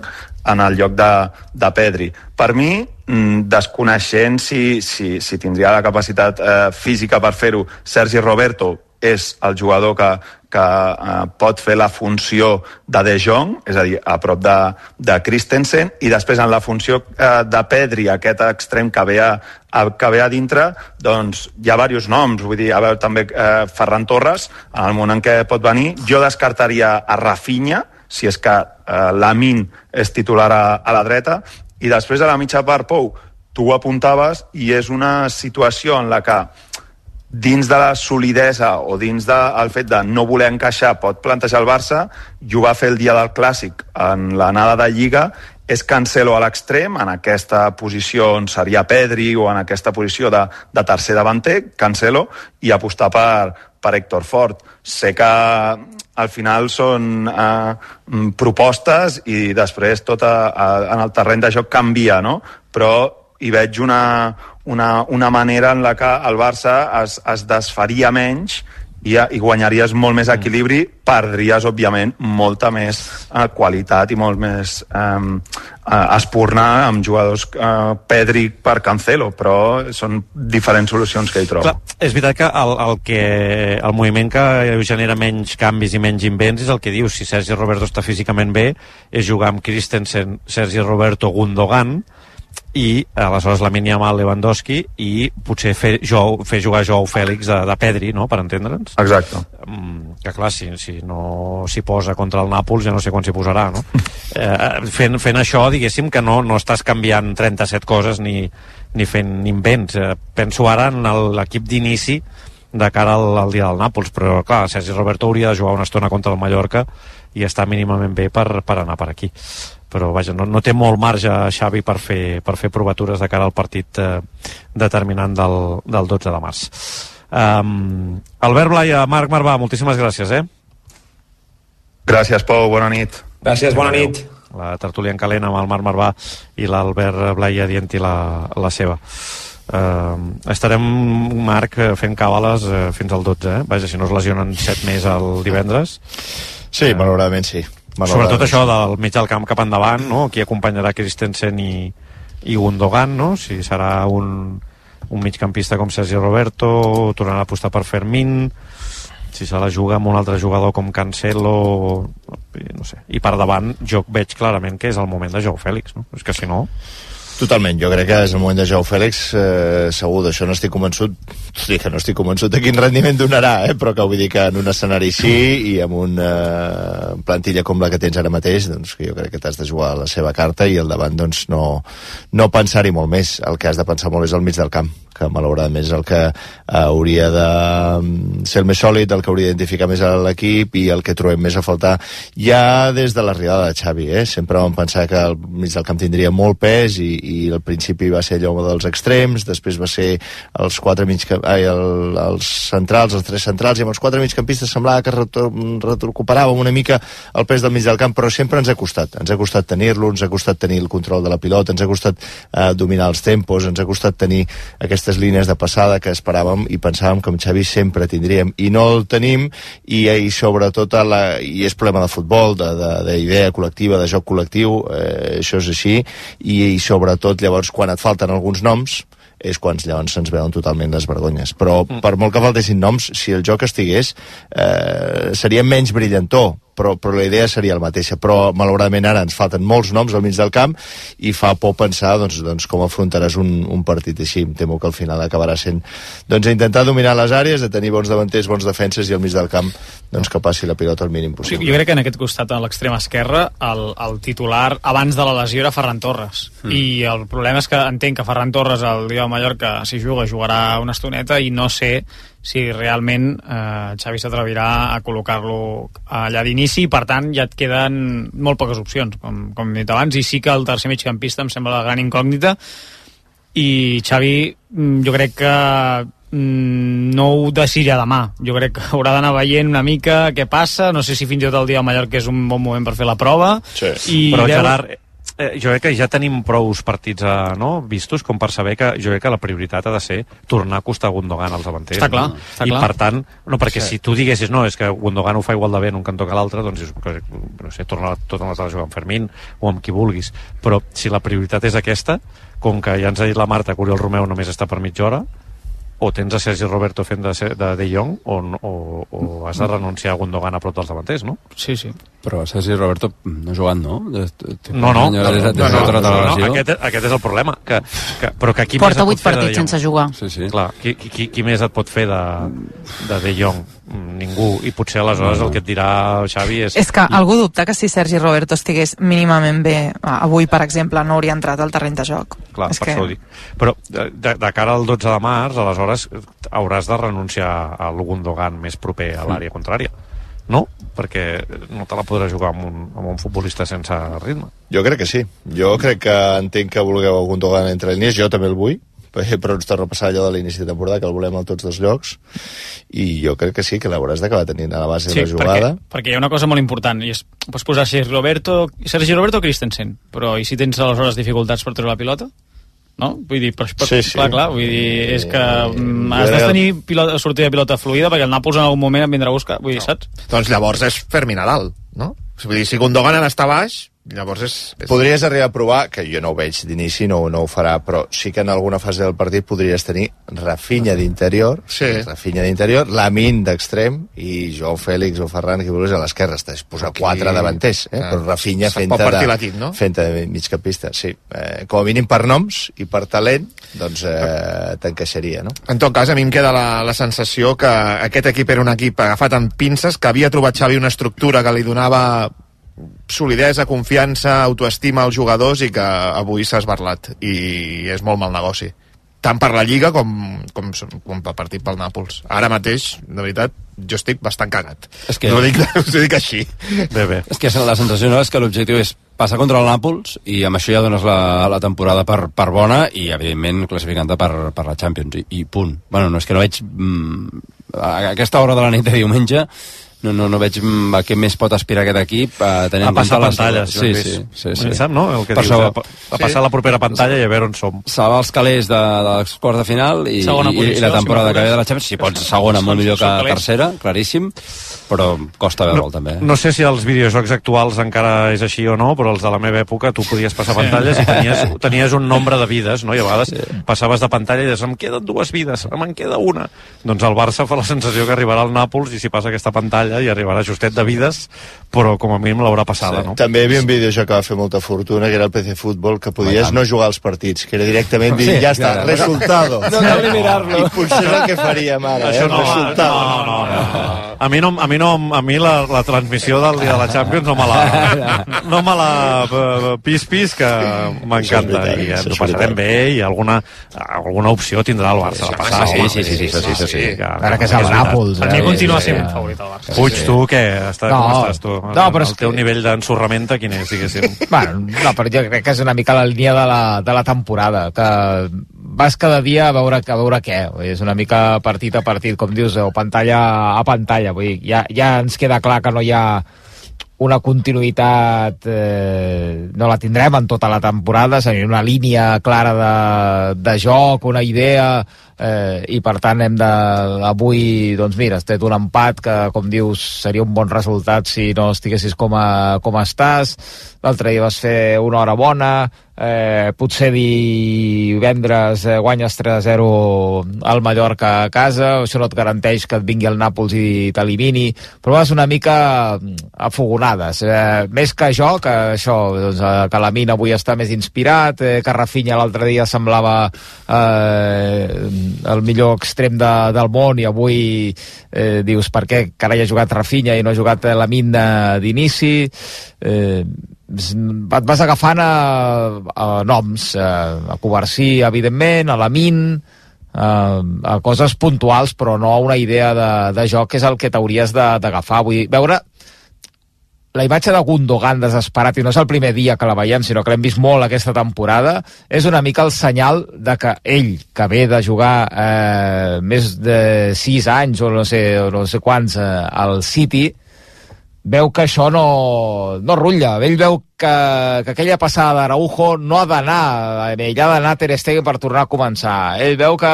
Speaker 13: en el lloc de, de Pedri. Per mi, mm, desconeixent si, si, si tindria la capacitat eh, física per fer-ho, Sergi Roberto és el jugador que, que eh, pot fer la funció de De Jong, és a dir, a prop de, de Christensen, i després en la funció eh, de Pedri, aquest extrem que ve a, a, que ve a dintre, doncs hi ha diversos noms, vull dir, a veure, també eh, Ferran Torres, en el moment en què pot venir, jo descartaria a Rafinha, si és que eh, l'Amin és titular a, a la dreta, i després a la mitja part, Pou, tu ho apuntaves i és una situació en la que dins de la solidesa o dins del de, fet de no voler encaixar pot plantejar el Barça ho va fer el dia del Clàssic en l'anada de Lliga és Cancelo a l'extrem, en aquesta posició on seria Pedri o en aquesta posició de, de tercer davanter, Cancelo, i apostar per, per Héctor Ford. Sé que al final són eh, propostes i després tot a, a, en el terreny de joc canvia, no? Però hi veig una, una, una manera en la que el Barça es, es desfaria menys i, i guanyaries molt més equilibri, perdries, òbviament, molta més eh, qualitat i molt més eh, espurnar amb jugadors eh, Pedri per Cancelo, però són diferents solucions que hi trobo. Clar,
Speaker 2: és veritat que el, el, que el moviment que genera menys canvis i menys invents és el que diu, si Sergi Roberto està físicament bé, és jugar amb Christensen, Sergi Roberto, Gundogan, i aleshores la Yamal Lewandowski i potser fer, jo, fer jugar Joao Fèlix de, de Pedri, no?, per entendre'ns
Speaker 13: exacte
Speaker 2: mm, que clar, si, si no s'hi posa contra el Nàpols ja no sé quan s'hi posarà no? eh, fent, fent això diguéssim que no, no estàs canviant 37 coses ni, ni fent invents eh, penso ara en l'equip d'inici de cara al, al dia del Nàpols però clar, Sergi Roberto hauria de jugar una estona contra el Mallorca i està mínimament bé per, per anar per aquí però vaja, no, no té molt marge Xavi per fer, per fer provatures de cara al partit eh, determinant del, del 12 de març. Um, Albert Blaia, Marc Marvà, moltíssimes gràcies, eh?
Speaker 13: Gràcies, Pau, bona nit.
Speaker 14: Gràcies, bona nit.
Speaker 2: La tertúlia en calent amb el Marc Marvà i l'Albert Blaia dient-hi la, la seva. Uh, estarem, Marc, fent càbales uh, fins al 12, eh? Vaja, si no es lesionen 7 més el divendres.
Speaker 4: Sí, uh, malauradament sí.
Speaker 2: Sobretot això del mig del camp cap endavant, no? Qui acompanyarà Christensen i, i Gundogan, no? Si serà un, un migcampista com Sergi Roberto, tornarà a apostar per Fermín, si se la juga amb un altre jugador com Cancelo, no sé. I per davant jo veig clarament que és el moment de Joao Fèlix, no? És que si no...
Speaker 4: Totalment, jo crec que és el moment de Joao Fèlix, eh, segur, d'això no estic convençut, sí que no estic convençut de quin rendiment donarà, eh, però que vull dir que en un escenari així i amb una eh, plantilla com la que tens ara mateix, doncs que jo crec que t'has de jugar la seva carta i al davant doncs no, no pensar-hi molt més, el que has de pensar molt és al mig del camp, que malauradament és el que hauria de mm, ser el més sòlid, el que hauria d'identificar més a l'equip i el que trobem més a faltar ja des de l'arribada de Xavi. Eh? Sempre vam pensar que el mig del camp tindria molt pes i al principi va ser allò dels extrems, després va ser els quatre mig, ai, el, els centrals, els tres centrals, i amb els quatre migcampistes semblava que recuperàvem una mica el pes del mig del camp, però sempre ens ha costat. Ens ha costat tenir-lo, ens ha costat tenir el control de la pilota, ens ha costat eh, dominar els tempos, ens ha costat tenir aquestes línies de passada que esperàvem i pensàvem que amb Xavi sempre tindríem i no el tenim i, i sobretot la, i és problema de futbol d'idea col·lectiva, de joc col·lectiu eh, això és així i, i sobretot llavors quan et falten alguns noms és quan llavors se'ns veuen totalment les vergonyes. Però mm. per molt que faltessin noms, si el joc estigués, eh, seria menys brillantor, però, però la idea seria la mateixa. Però, malauradament, ara ens falten molts noms al mig del camp i fa por pensar doncs, doncs, com afrontaràs un, un partit així. Em temo que al final acabarà sent doncs, intentar dominar les àrees, de tenir bons davanters, bons defenses i al mig del camp doncs, que passi la pilota al mínim possible.
Speaker 3: Jo crec que en aquest costat, a l'extrema esquerra, el, el titular abans de la lesió era Ferran Torres. Mm. I el problema és que entenc que Ferran Torres, el dia de Mallorca, si juga, jugarà una estoneta i no sé si realment eh, Xavi s'atrevirà a col·locar-lo allà d'inici i per tant ja et queden molt poques opcions com, com he dit abans i sí que el tercer migcampista em sembla la gran incògnita. I Xavi mm, jo crec que mm, no ho decidirà demà. Jo crec que haurà d'anar veient una mica què passa, no sé si fins i tot el dia de Mallorca és un bon moment per fer la prova.
Speaker 2: Sí. i però Gerard, eh, jo crec que ja tenim prou partits eh, no, vistos com per saber que jo crec que la prioritat ha de ser tornar a costar Gundogan als davanters.
Speaker 3: Està clar,
Speaker 2: no?
Speaker 3: està
Speaker 2: I
Speaker 3: clar.
Speaker 2: per tant, no, perquè sí. si tu diguessis no, és que Gundogan ho fa igual de bé en un cantó que l'altre, doncs no sé, torna tot a jugar amb Fermín o amb qui vulguis. Però si la prioritat és aquesta, com que ja ens ha dit la Marta que Oriol Romeu només està per mitja hora, o tens a Sergi Roberto fent de, de, de Jong o, o, o has de renunciar a Gundogan a prop dels davanters, no?
Speaker 3: Sí, sí.
Speaker 6: Però Sergi Roberto no ha jugat, no?
Speaker 2: No, no,
Speaker 6: no,
Speaker 2: no, aquest, aquest és el problema que, que, però que qui
Speaker 5: Porta
Speaker 2: més et
Speaker 5: 8
Speaker 2: pot fer de
Speaker 5: partits
Speaker 2: De Jong?
Speaker 5: sense jugar.
Speaker 6: Sí, sí.
Speaker 2: Clar, qui, qui, qui més et pot fer de, de De Jong? Mm, Ningú. I potser aleshores el que et dirà Xavi és...
Speaker 1: És que algú dubta que si Sergi Roberto estigués mínimament bé avui, per exemple, no hauria entrat al terreny de joc.
Speaker 2: Clar,
Speaker 1: és
Speaker 2: per
Speaker 1: que...
Speaker 2: això ho dic. Però de, de, de cara al 12 de març, aleshores hauràs de renunciar a l'Ugundogan més proper a l'àrea contrària. No? Perquè no te la podràs jugar amb un, amb un futbolista sense ritme.
Speaker 4: Jo crec que sí. Jo crec que entenc que vulgueu algun Dogan entre línies, jo també el vull, però ens torna a passar allò de l'inici de temporada, que el volem a tots dos llocs, i jo crec que sí, que l'hauràs d'acabar tenint a la base
Speaker 3: Sí,
Speaker 4: de la jugada.
Speaker 3: perquè, perquè hi ha una cosa molt important, i és, pots posar Sergi Roberto, Sergi Roberto o Christensen, però i si tens aleshores dificultats per treure la pilota? No? Vull dir, però, però,
Speaker 4: Sí, sí.
Speaker 3: clar, clar, vull dir, és que mm,
Speaker 4: jo
Speaker 3: has de tenir pilota, sortida de pilota fluida perquè el Nàpols en algun moment em vindrà a buscar, vull dir, saps?
Speaker 15: Doncs llavors és Fermín a dalt, no? Vull dir, si Gundogan ha d'estar baix, llavors és... és...
Speaker 4: Podries arribar a provar, que jo no ho veig d'inici, no, no ho farà, però sí que en alguna fase del partit podries tenir Rafinha d'interior,
Speaker 15: Sí.
Speaker 4: Rafinha d'interior, Lamin d'extrem i Joao Fèlix o Ferran, que vulguis, a l'esquerra. Estàs posar
Speaker 15: Aquí-
Speaker 4: quatre davanters, eh?
Speaker 15: Ah,
Speaker 4: però Rafinha fent de,
Speaker 15: l'equip, no?
Speaker 4: fent de migcampista, sí. Eh, com a mínim per noms i per talent, doncs eh, t'encaixaria, no?
Speaker 15: En tot cas, a mi em queda la, la sensació que aquest equip era un equip agafat amb pinces, que havia trobat Xavi una estructura que li donava solidesa, confiança, autoestima als jugadors i que avui s'ha esbarlat i és molt mal negoci tant per la Lliga com, com, com pel partit pel Nàpols. Ara mateix, de veritat, jo estic bastant cagat.
Speaker 6: És que-
Speaker 15: Ho dic, ho dic així.
Speaker 2: Bé, bé.
Speaker 6: És que la sensació no és que l'objectiu és passar contra el Nàpols i amb això ja dones la, la temporada per, per bona i evidentment classificant-te per, per la Champions i, i punt. Bueno, no és que no veig mm, a aquesta hora de la nit de diumenge no, no, no veig mm, a què més pot aspirar aquest equip a tenir
Speaker 2: A passar pantalles,
Speaker 6: sí, sí, sí, sí.
Speaker 2: Sap, no? El que
Speaker 6: Per
Speaker 2: dius, a, a passar la propera pantalla i a veure on som.
Speaker 6: salvar els calés de, de les quarts de final i,
Speaker 3: Segona
Speaker 6: i, i
Speaker 3: posició,
Speaker 6: la temporada
Speaker 3: si
Speaker 6: que ve de la Champions si pots segona molt millor que tercera, claríssim però costa veure'l també eh?
Speaker 2: No sé si als videojocs actuals encara és així o no, però els de la meva època tu podies passar pantalles i tenies, tenies un nombre de vides, no? I a vegades passaves de pantalla i deies, em queden dues vides, em en queda una. Doncs el Barça fa la sensació que arribarà al Nàpols i si passa aquesta pantalla i arribarà justet de vides, però com a mínim l'haurà passada, no?
Speaker 4: També hi havia un videojoc que va fer molta fortuna, que era el PC Futbol, que podies no jugar als partits, que era directament dir,
Speaker 6: Sí,
Speaker 4: ja està,
Speaker 6: claro.
Speaker 4: resultado.
Speaker 6: No cal ni mirar-lo.
Speaker 4: I potser és el que faríem ara,
Speaker 2: Això
Speaker 4: eh?
Speaker 2: no,
Speaker 4: resultado.
Speaker 2: no, no, no. A mi, no, a mi, no, a mi la, la transmissió del dia de la Champions no me la, no me la eh, pis pis, que m'encanta. I ens
Speaker 4: això
Speaker 2: ho passarem bé i alguna, alguna opció tindrà el Barça de passar.
Speaker 6: sí,
Speaker 2: home.
Speaker 6: sí, sí, sí, sí, sí, sí, sí.
Speaker 7: Ara que és el Nàpols.
Speaker 3: Per mi
Speaker 7: eh,
Speaker 3: continua
Speaker 7: sí,
Speaker 3: sent
Speaker 7: sí.
Speaker 3: favorit el Barça.
Speaker 2: Puig, tu, què? Està,
Speaker 7: No,
Speaker 2: com estàs, tu?
Speaker 7: no, però
Speaker 2: el teu
Speaker 7: que-
Speaker 2: nivell d'ensorramenta, quin és, diguéssim?
Speaker 7: Bueno, no, però jo crec que és una mica la línia de la, de la temporada, que vas cada dia a veure, a veure què. És una mica partit a partit, com dius, o pantalla a pantalla. Vull dir, ja, ja ens queda clar que no hi ha una continuïtat eh, no la tindrem en tota la temporada, és una línia clara de, de joc, una idea eh, i per tant hem de avui, doncs mira, has tret un empat que com dius seria un bon resultat si no estiguessis com, a, com estàs. L'altre dia vas fer una hora bona eh, potser divendres eh, guanyes 3-0 al Mallorca a casa, això no et garanteix que et vingui el Nàpols i t'elimini però vas una mica mm, afogonades. Eh, més que jo, que això doncs, eh, que la Mina avui està més inspirat eh, que Rafinha l'altre dia semblava eh, el millor extrem de, del món i avui eh, dius per què carai ha jugat Rafinha i no ha jugat la Mina d'inici? Eh, et vas agafant a, a noms a, a Covarsí evidentment, a Lamin a, a coses puntuals però no a una idea de, de joc que és el que t'hauries d'agafar. Vull dir, veure la imatge de Gundogan desesperat, i no és el primer dia que la veiem, sinó que l'hem vist molt aquesta temporada, és una mica el senyal de que ell, que ve de jugar eh, més de 6 anys o no sé, no sé quants eh, al City, veu que això no, no rutlla. Ell veu que, que aquella passada d'Araujo no ha d'anar, ell ha d'anar Ter Stegen per tornar a començar. Ell veu que,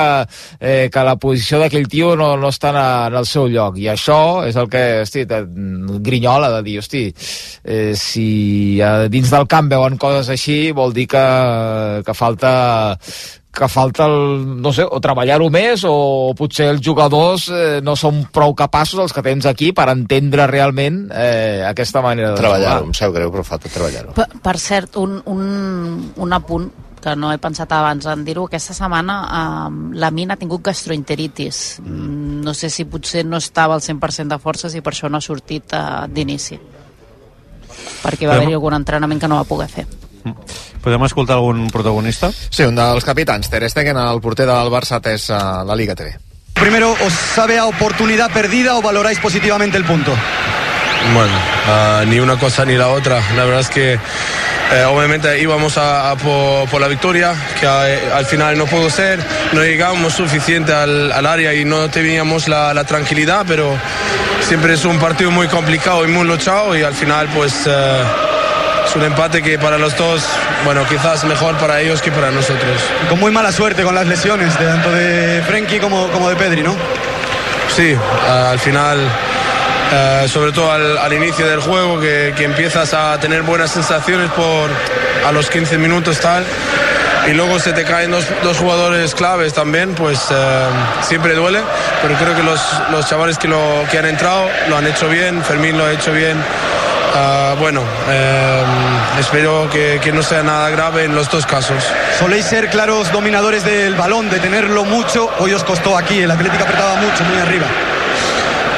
Speaker 7: eh, que la posició d'aquell tio no, no està en, el seu lloc. I això és el que, hosti, te, grinyola de dir, hosti, eh, si a dins del camp veuen coses així, vol dir que, que falta que falta el, no sé, o treballar-ho més o potser els jugadors eh, no són prou capaços els que tens aquí per entendre realment eh, aquesta manera de
Speaker 4: Treballar-ho,
Speaker 7: jugar.
Speaker 4: em sap greu, però falta treballar-ho.
Speaker 5: Per, per cert, un, un, un apunt que no he pensat abans en dir-ho, aquesta setmana eh, la Mina ha tingut gastroenteritis. Mm. No sé si potser no estava al 100% de forces i per això no ha sortit eh, d'inici. Perquè va haver-hi algun entrenament que no va poder fer.
Speaker 2: Podem escoltar algun protagonista?
Speaker 15: Sí, un dels capitans, Ter Stegen, el porter del Barça, atès a la Liga TV.
Speaker 16: Primero, ¿os sabe a oportunidad perdida o valoráis positivamente el punto?
Speaker 17: Bueno, ah, ni una cosa ni la otra. La verdad es que eh, obviamente íbamos a, a por, por la victoria, que a- al final no pudo ser. No llegamos suficiente al, al área y no teníamos la, la tranquilidad, pero siempre es un partido muy complicado y muy luchado y al final pues eh, es un empate que para los dos, bueno, quizás mejor para ellos que para nosotros.
Speaker 16: Con muy mala suerte con las lesiones, tanto de Frenkie como, como de Pedri, ¿no?
Speaker 17: Sí, al final, eh, sobre todo al, al inicio del juego, que, que empiezas a tener buenas sensaciones por a los 15 minutos tal, y luego se te caen dos, dos jugadores claves también, pues eh, siempre duele, pero creo que los, los chavales que, lo, que han entrado lo han hecho bien, Fermín lo ha hecho bien. Ah, bueno, eh, espero que, que no sea nada grave en los dos casos.
Speaker 16: Soléis ser claros dominadores del balón, de tenerlo mucho. Hoy os costó aquí, el Atlético apretaba mucho, muy arriba.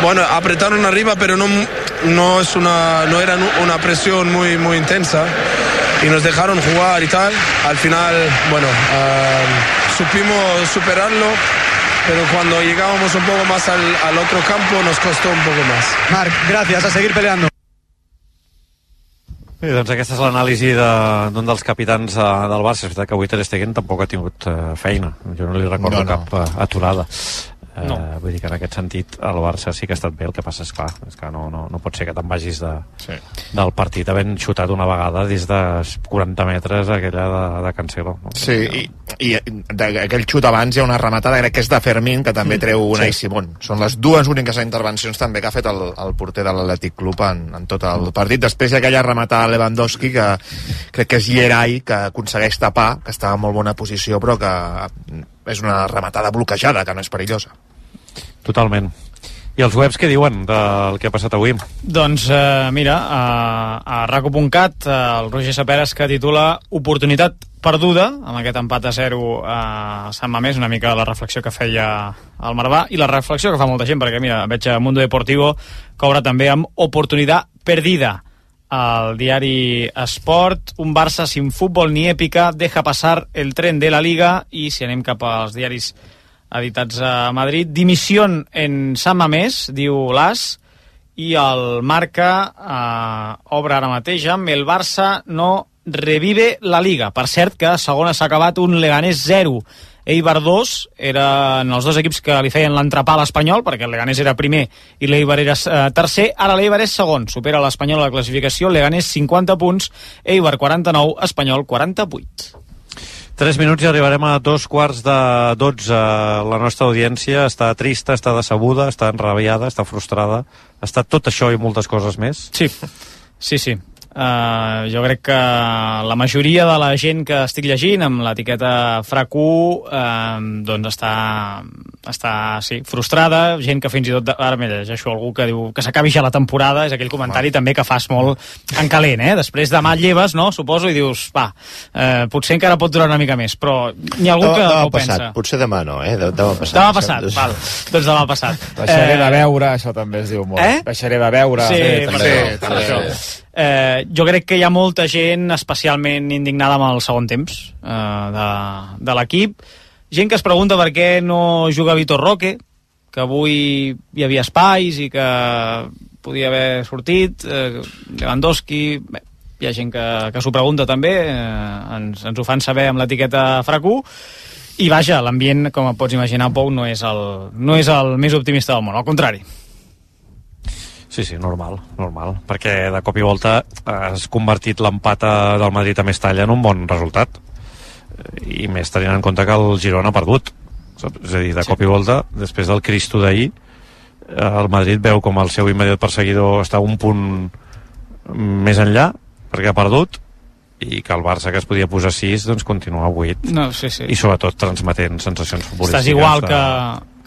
Speaker 17: Bueno, apretaron arriba, pero no, no, es una, no era una presión muy, muy intensa y nos dejaron jugar y tal. Al final, bueno, ah, supimos superarlo, pero cuando llegábamos un poco más al, al otro campo nos costó un poco más.
Speaker 16: Marc, gracias, a seguir peleando.
Speaker 2: Bé, doncs aquesta és l'anàlisi de- d'un dels capitans eh, del Barça. És veritat que avui Ter Stegen tampoc ha tingut eh, feina. Jo no li recordo
Speaker 7: No, no.
Speaker 2: cap eh, aturada. Eh,
Speaker 7: No.
Speaker 2: Vull dir que en aquest sentit el Barça sí que ha estat bé, el que passa és clar, és que no, no, no pot ser que te'n vagis de,
Speaker 15: sí.
Speaker 2: del partit havent xutat una vegada des de 40 metres aquella de, de Cancelo. No?
Speaker 15: Sí, i, i de- aquell xut abans hi ha una rematada, crec que és de Fermín, que també treu Unai
Speaker 2: Sí.
Speaker 15: Simón. Són les dues úniques intervencions també que ha fet el, el porter de l'Atlètic Club en, en tot el partit. Després hi ha aquella rematada a Lewandowski, que crec que és Yeray, que aconsegueix tapar, que estava en molt bona posició, però que és una rematada bloquejada, que no és perillosa.
Speaker 2: Totalment. I els webs què diuen del que ha passat avui?
Speaker 3: Doncs eh, mira, a, a raco.cat eh, el Roger Saperes que titula Oportunitat perduda, amb aquest empat a 0 a Sant Mamés, una mica la reflexió que feia el Marvà, i la reflexió que fa molta gent, perquè mira, veig a Mundo Deportivo obre també amb Oportunitat perdida al diari Esport, un Barça sin futbol ni èpica deja passar el tren de la Liga i si anem cap als diaris editats a Madrid, dimissió en San Mamés, diu l'As, i el Marca eh, obre ara mateix amb el Barça no revive la Liga. Per cert que segona s'ha acabat un Leganés 0, Eibar 2 eren els dos equips que li feien l'entrepà a l'Espanyol, perquè el Leganés era primer i l'Eibar era eh, tercer, ara l'Eibar és segon, supera l'Espanyol a la classificació, Leganés 50 punts, Eibar 49, Espanyol 48.
Speaker 2: 3 minuts i arribarem a dos quarts de 12. La nostra audiència està trista, està decebuda, està enrabiada, està frustrada. Està tot això i moltes coses més.
Speaker 3: Sí, sí, sí. Uh, jo crec que la majoria de la gent que estic llegint amb l'etiqueta FRAC1 uh, doncs està, està sí, frustrada, gent que fins i tot ara m'he llegeixo algú que diu que s'acabi ja la temporada, és aquell comentari també que fas molt en calent, eh? després demà et lleves no? suposo i dius, va uh, potser encara pot durar una mica més però n'hi ha algú que
Speaker 4: demà
Speaker 3: ho
Speaker 4: passat,
Speaker 3: pensa
Speaker 4: potser demà no, eh? De- Demà passat.
Speaker 3: demà passat, val, doncs demà passat
Speaker 7: Deixaré
Speaker 3: Eh,
Speaker 7: de veure, això també es diu molt.
Speaker 3: Eh?
Speaker 7: Deixaré de veure.
Speaker 3: Sí,
Speaker 7: sí, també.
Speaker 3: això, per això. Eh, jo crec que hi ha molta gent especialment indignada amb el segon temps eh, de, de l'equip. Gent que es pregunta per què no juga Vitor Roque, que avui hi havia espais i que podia haver sortit. Eh, Lewandowski... Bé, hi ha gent que, que s'ho pregunta també, eh, ens, ens ho fan saber amb l'etiqueta FRAC1, i vaja, l'ambient, com pots imaginar, Pou, no és, el, no és el més optimista del món, al contrari.
Speaker 2: Sí, sí, normal, normal. Perquè de cop i volta has convertit l'empat del Madrid a Mestalla en un bon resultat. I més tenint en compte que el Girona ha perdut. Saps? És a dir, de sí. cop i volta, després del Cristo d'ahir, eh, el Madrid veu com el seu immediat perseguidor està un punt més enllà, perquè ha perdut, i que el Barça que es podia posar 6 doncs continua a 8
Speaker 3: No, sí, sí.
Speaker 2: i sobretot transmetent sensacions futbolístiques
Speaker 3: Estàs igual
Speaker 2: de-
Speaker 3: que,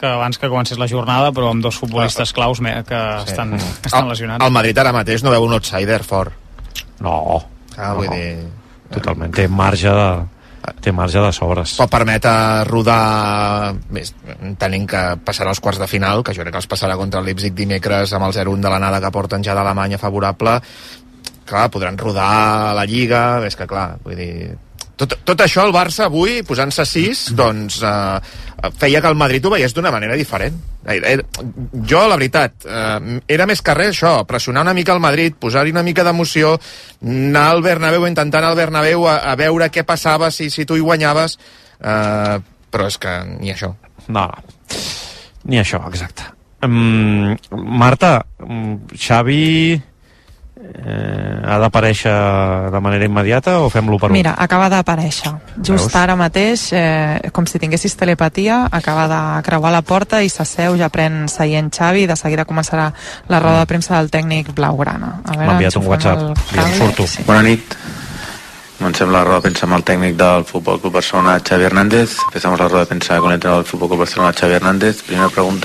Speaker 3: que abans que comencés la jornada, però amb dos futbolistes claus me- que estan, que estan lesionats.
Speaker 15: El Madrid ara mateix no veu un outsider fort.
Speaker 2: No.
Speaker 15: Ah, vull
Speaker 2: No.
Speaker 15: dir...
Speaker 2: totalment, té marge de, té marge de sobres
Speaker 15: pot permetre rodar més, tenint que passarà als quarts de final que jo crec que els passarà contra el Leipzig dimecres amb el 0-1 de l'anada que porten ja d'Alemanya favorable clar, podran rodar la Lliga és que clar, vull dir tot, tot això el Barça avui, posant-se 6 doncs eh, feia que el Madrid ho veiés d'una manera diferent. Eh, eh, jo, la veritat eh, era més que res això, pressionar una mica el Madrid posar-hi una mica d'emoció anar al Bernabéu, intentant al Bernabéu a, a veure què passava si, si tu hi guanyaves eh, però és que ni això.
Speaker 2: No, no. ni això, exacte. Um, Marta um, Xavi eh, ha d'aparèixer de manera immediata o fem-lo per un?
Speaker 1: Mira, acaba d'aparèixer. Just
Speaker 2: Veus?
Speaker 1: ara mateix, eh, com si tinguessis telepatia, acaba de creuar la porta i s'asseu, ja pren seient Xavi i de seguida començarà la roda de premsa del tècnic blaugrana.
Speaker 2: M'ha enviat un WhatsApp,
Speaker 1: el
Speaker 2: surto.
Speaker 1: Sí.
Speaker 18: Bona nit. Comencem la rueda de prensa amb el técnico del Fútbol Club Barcelona, Xavi Hernández. Empezamos la rueda de prensa con el entrenador del Fútbol Club Barcelona, Xavi Hernández. Primera pregunta.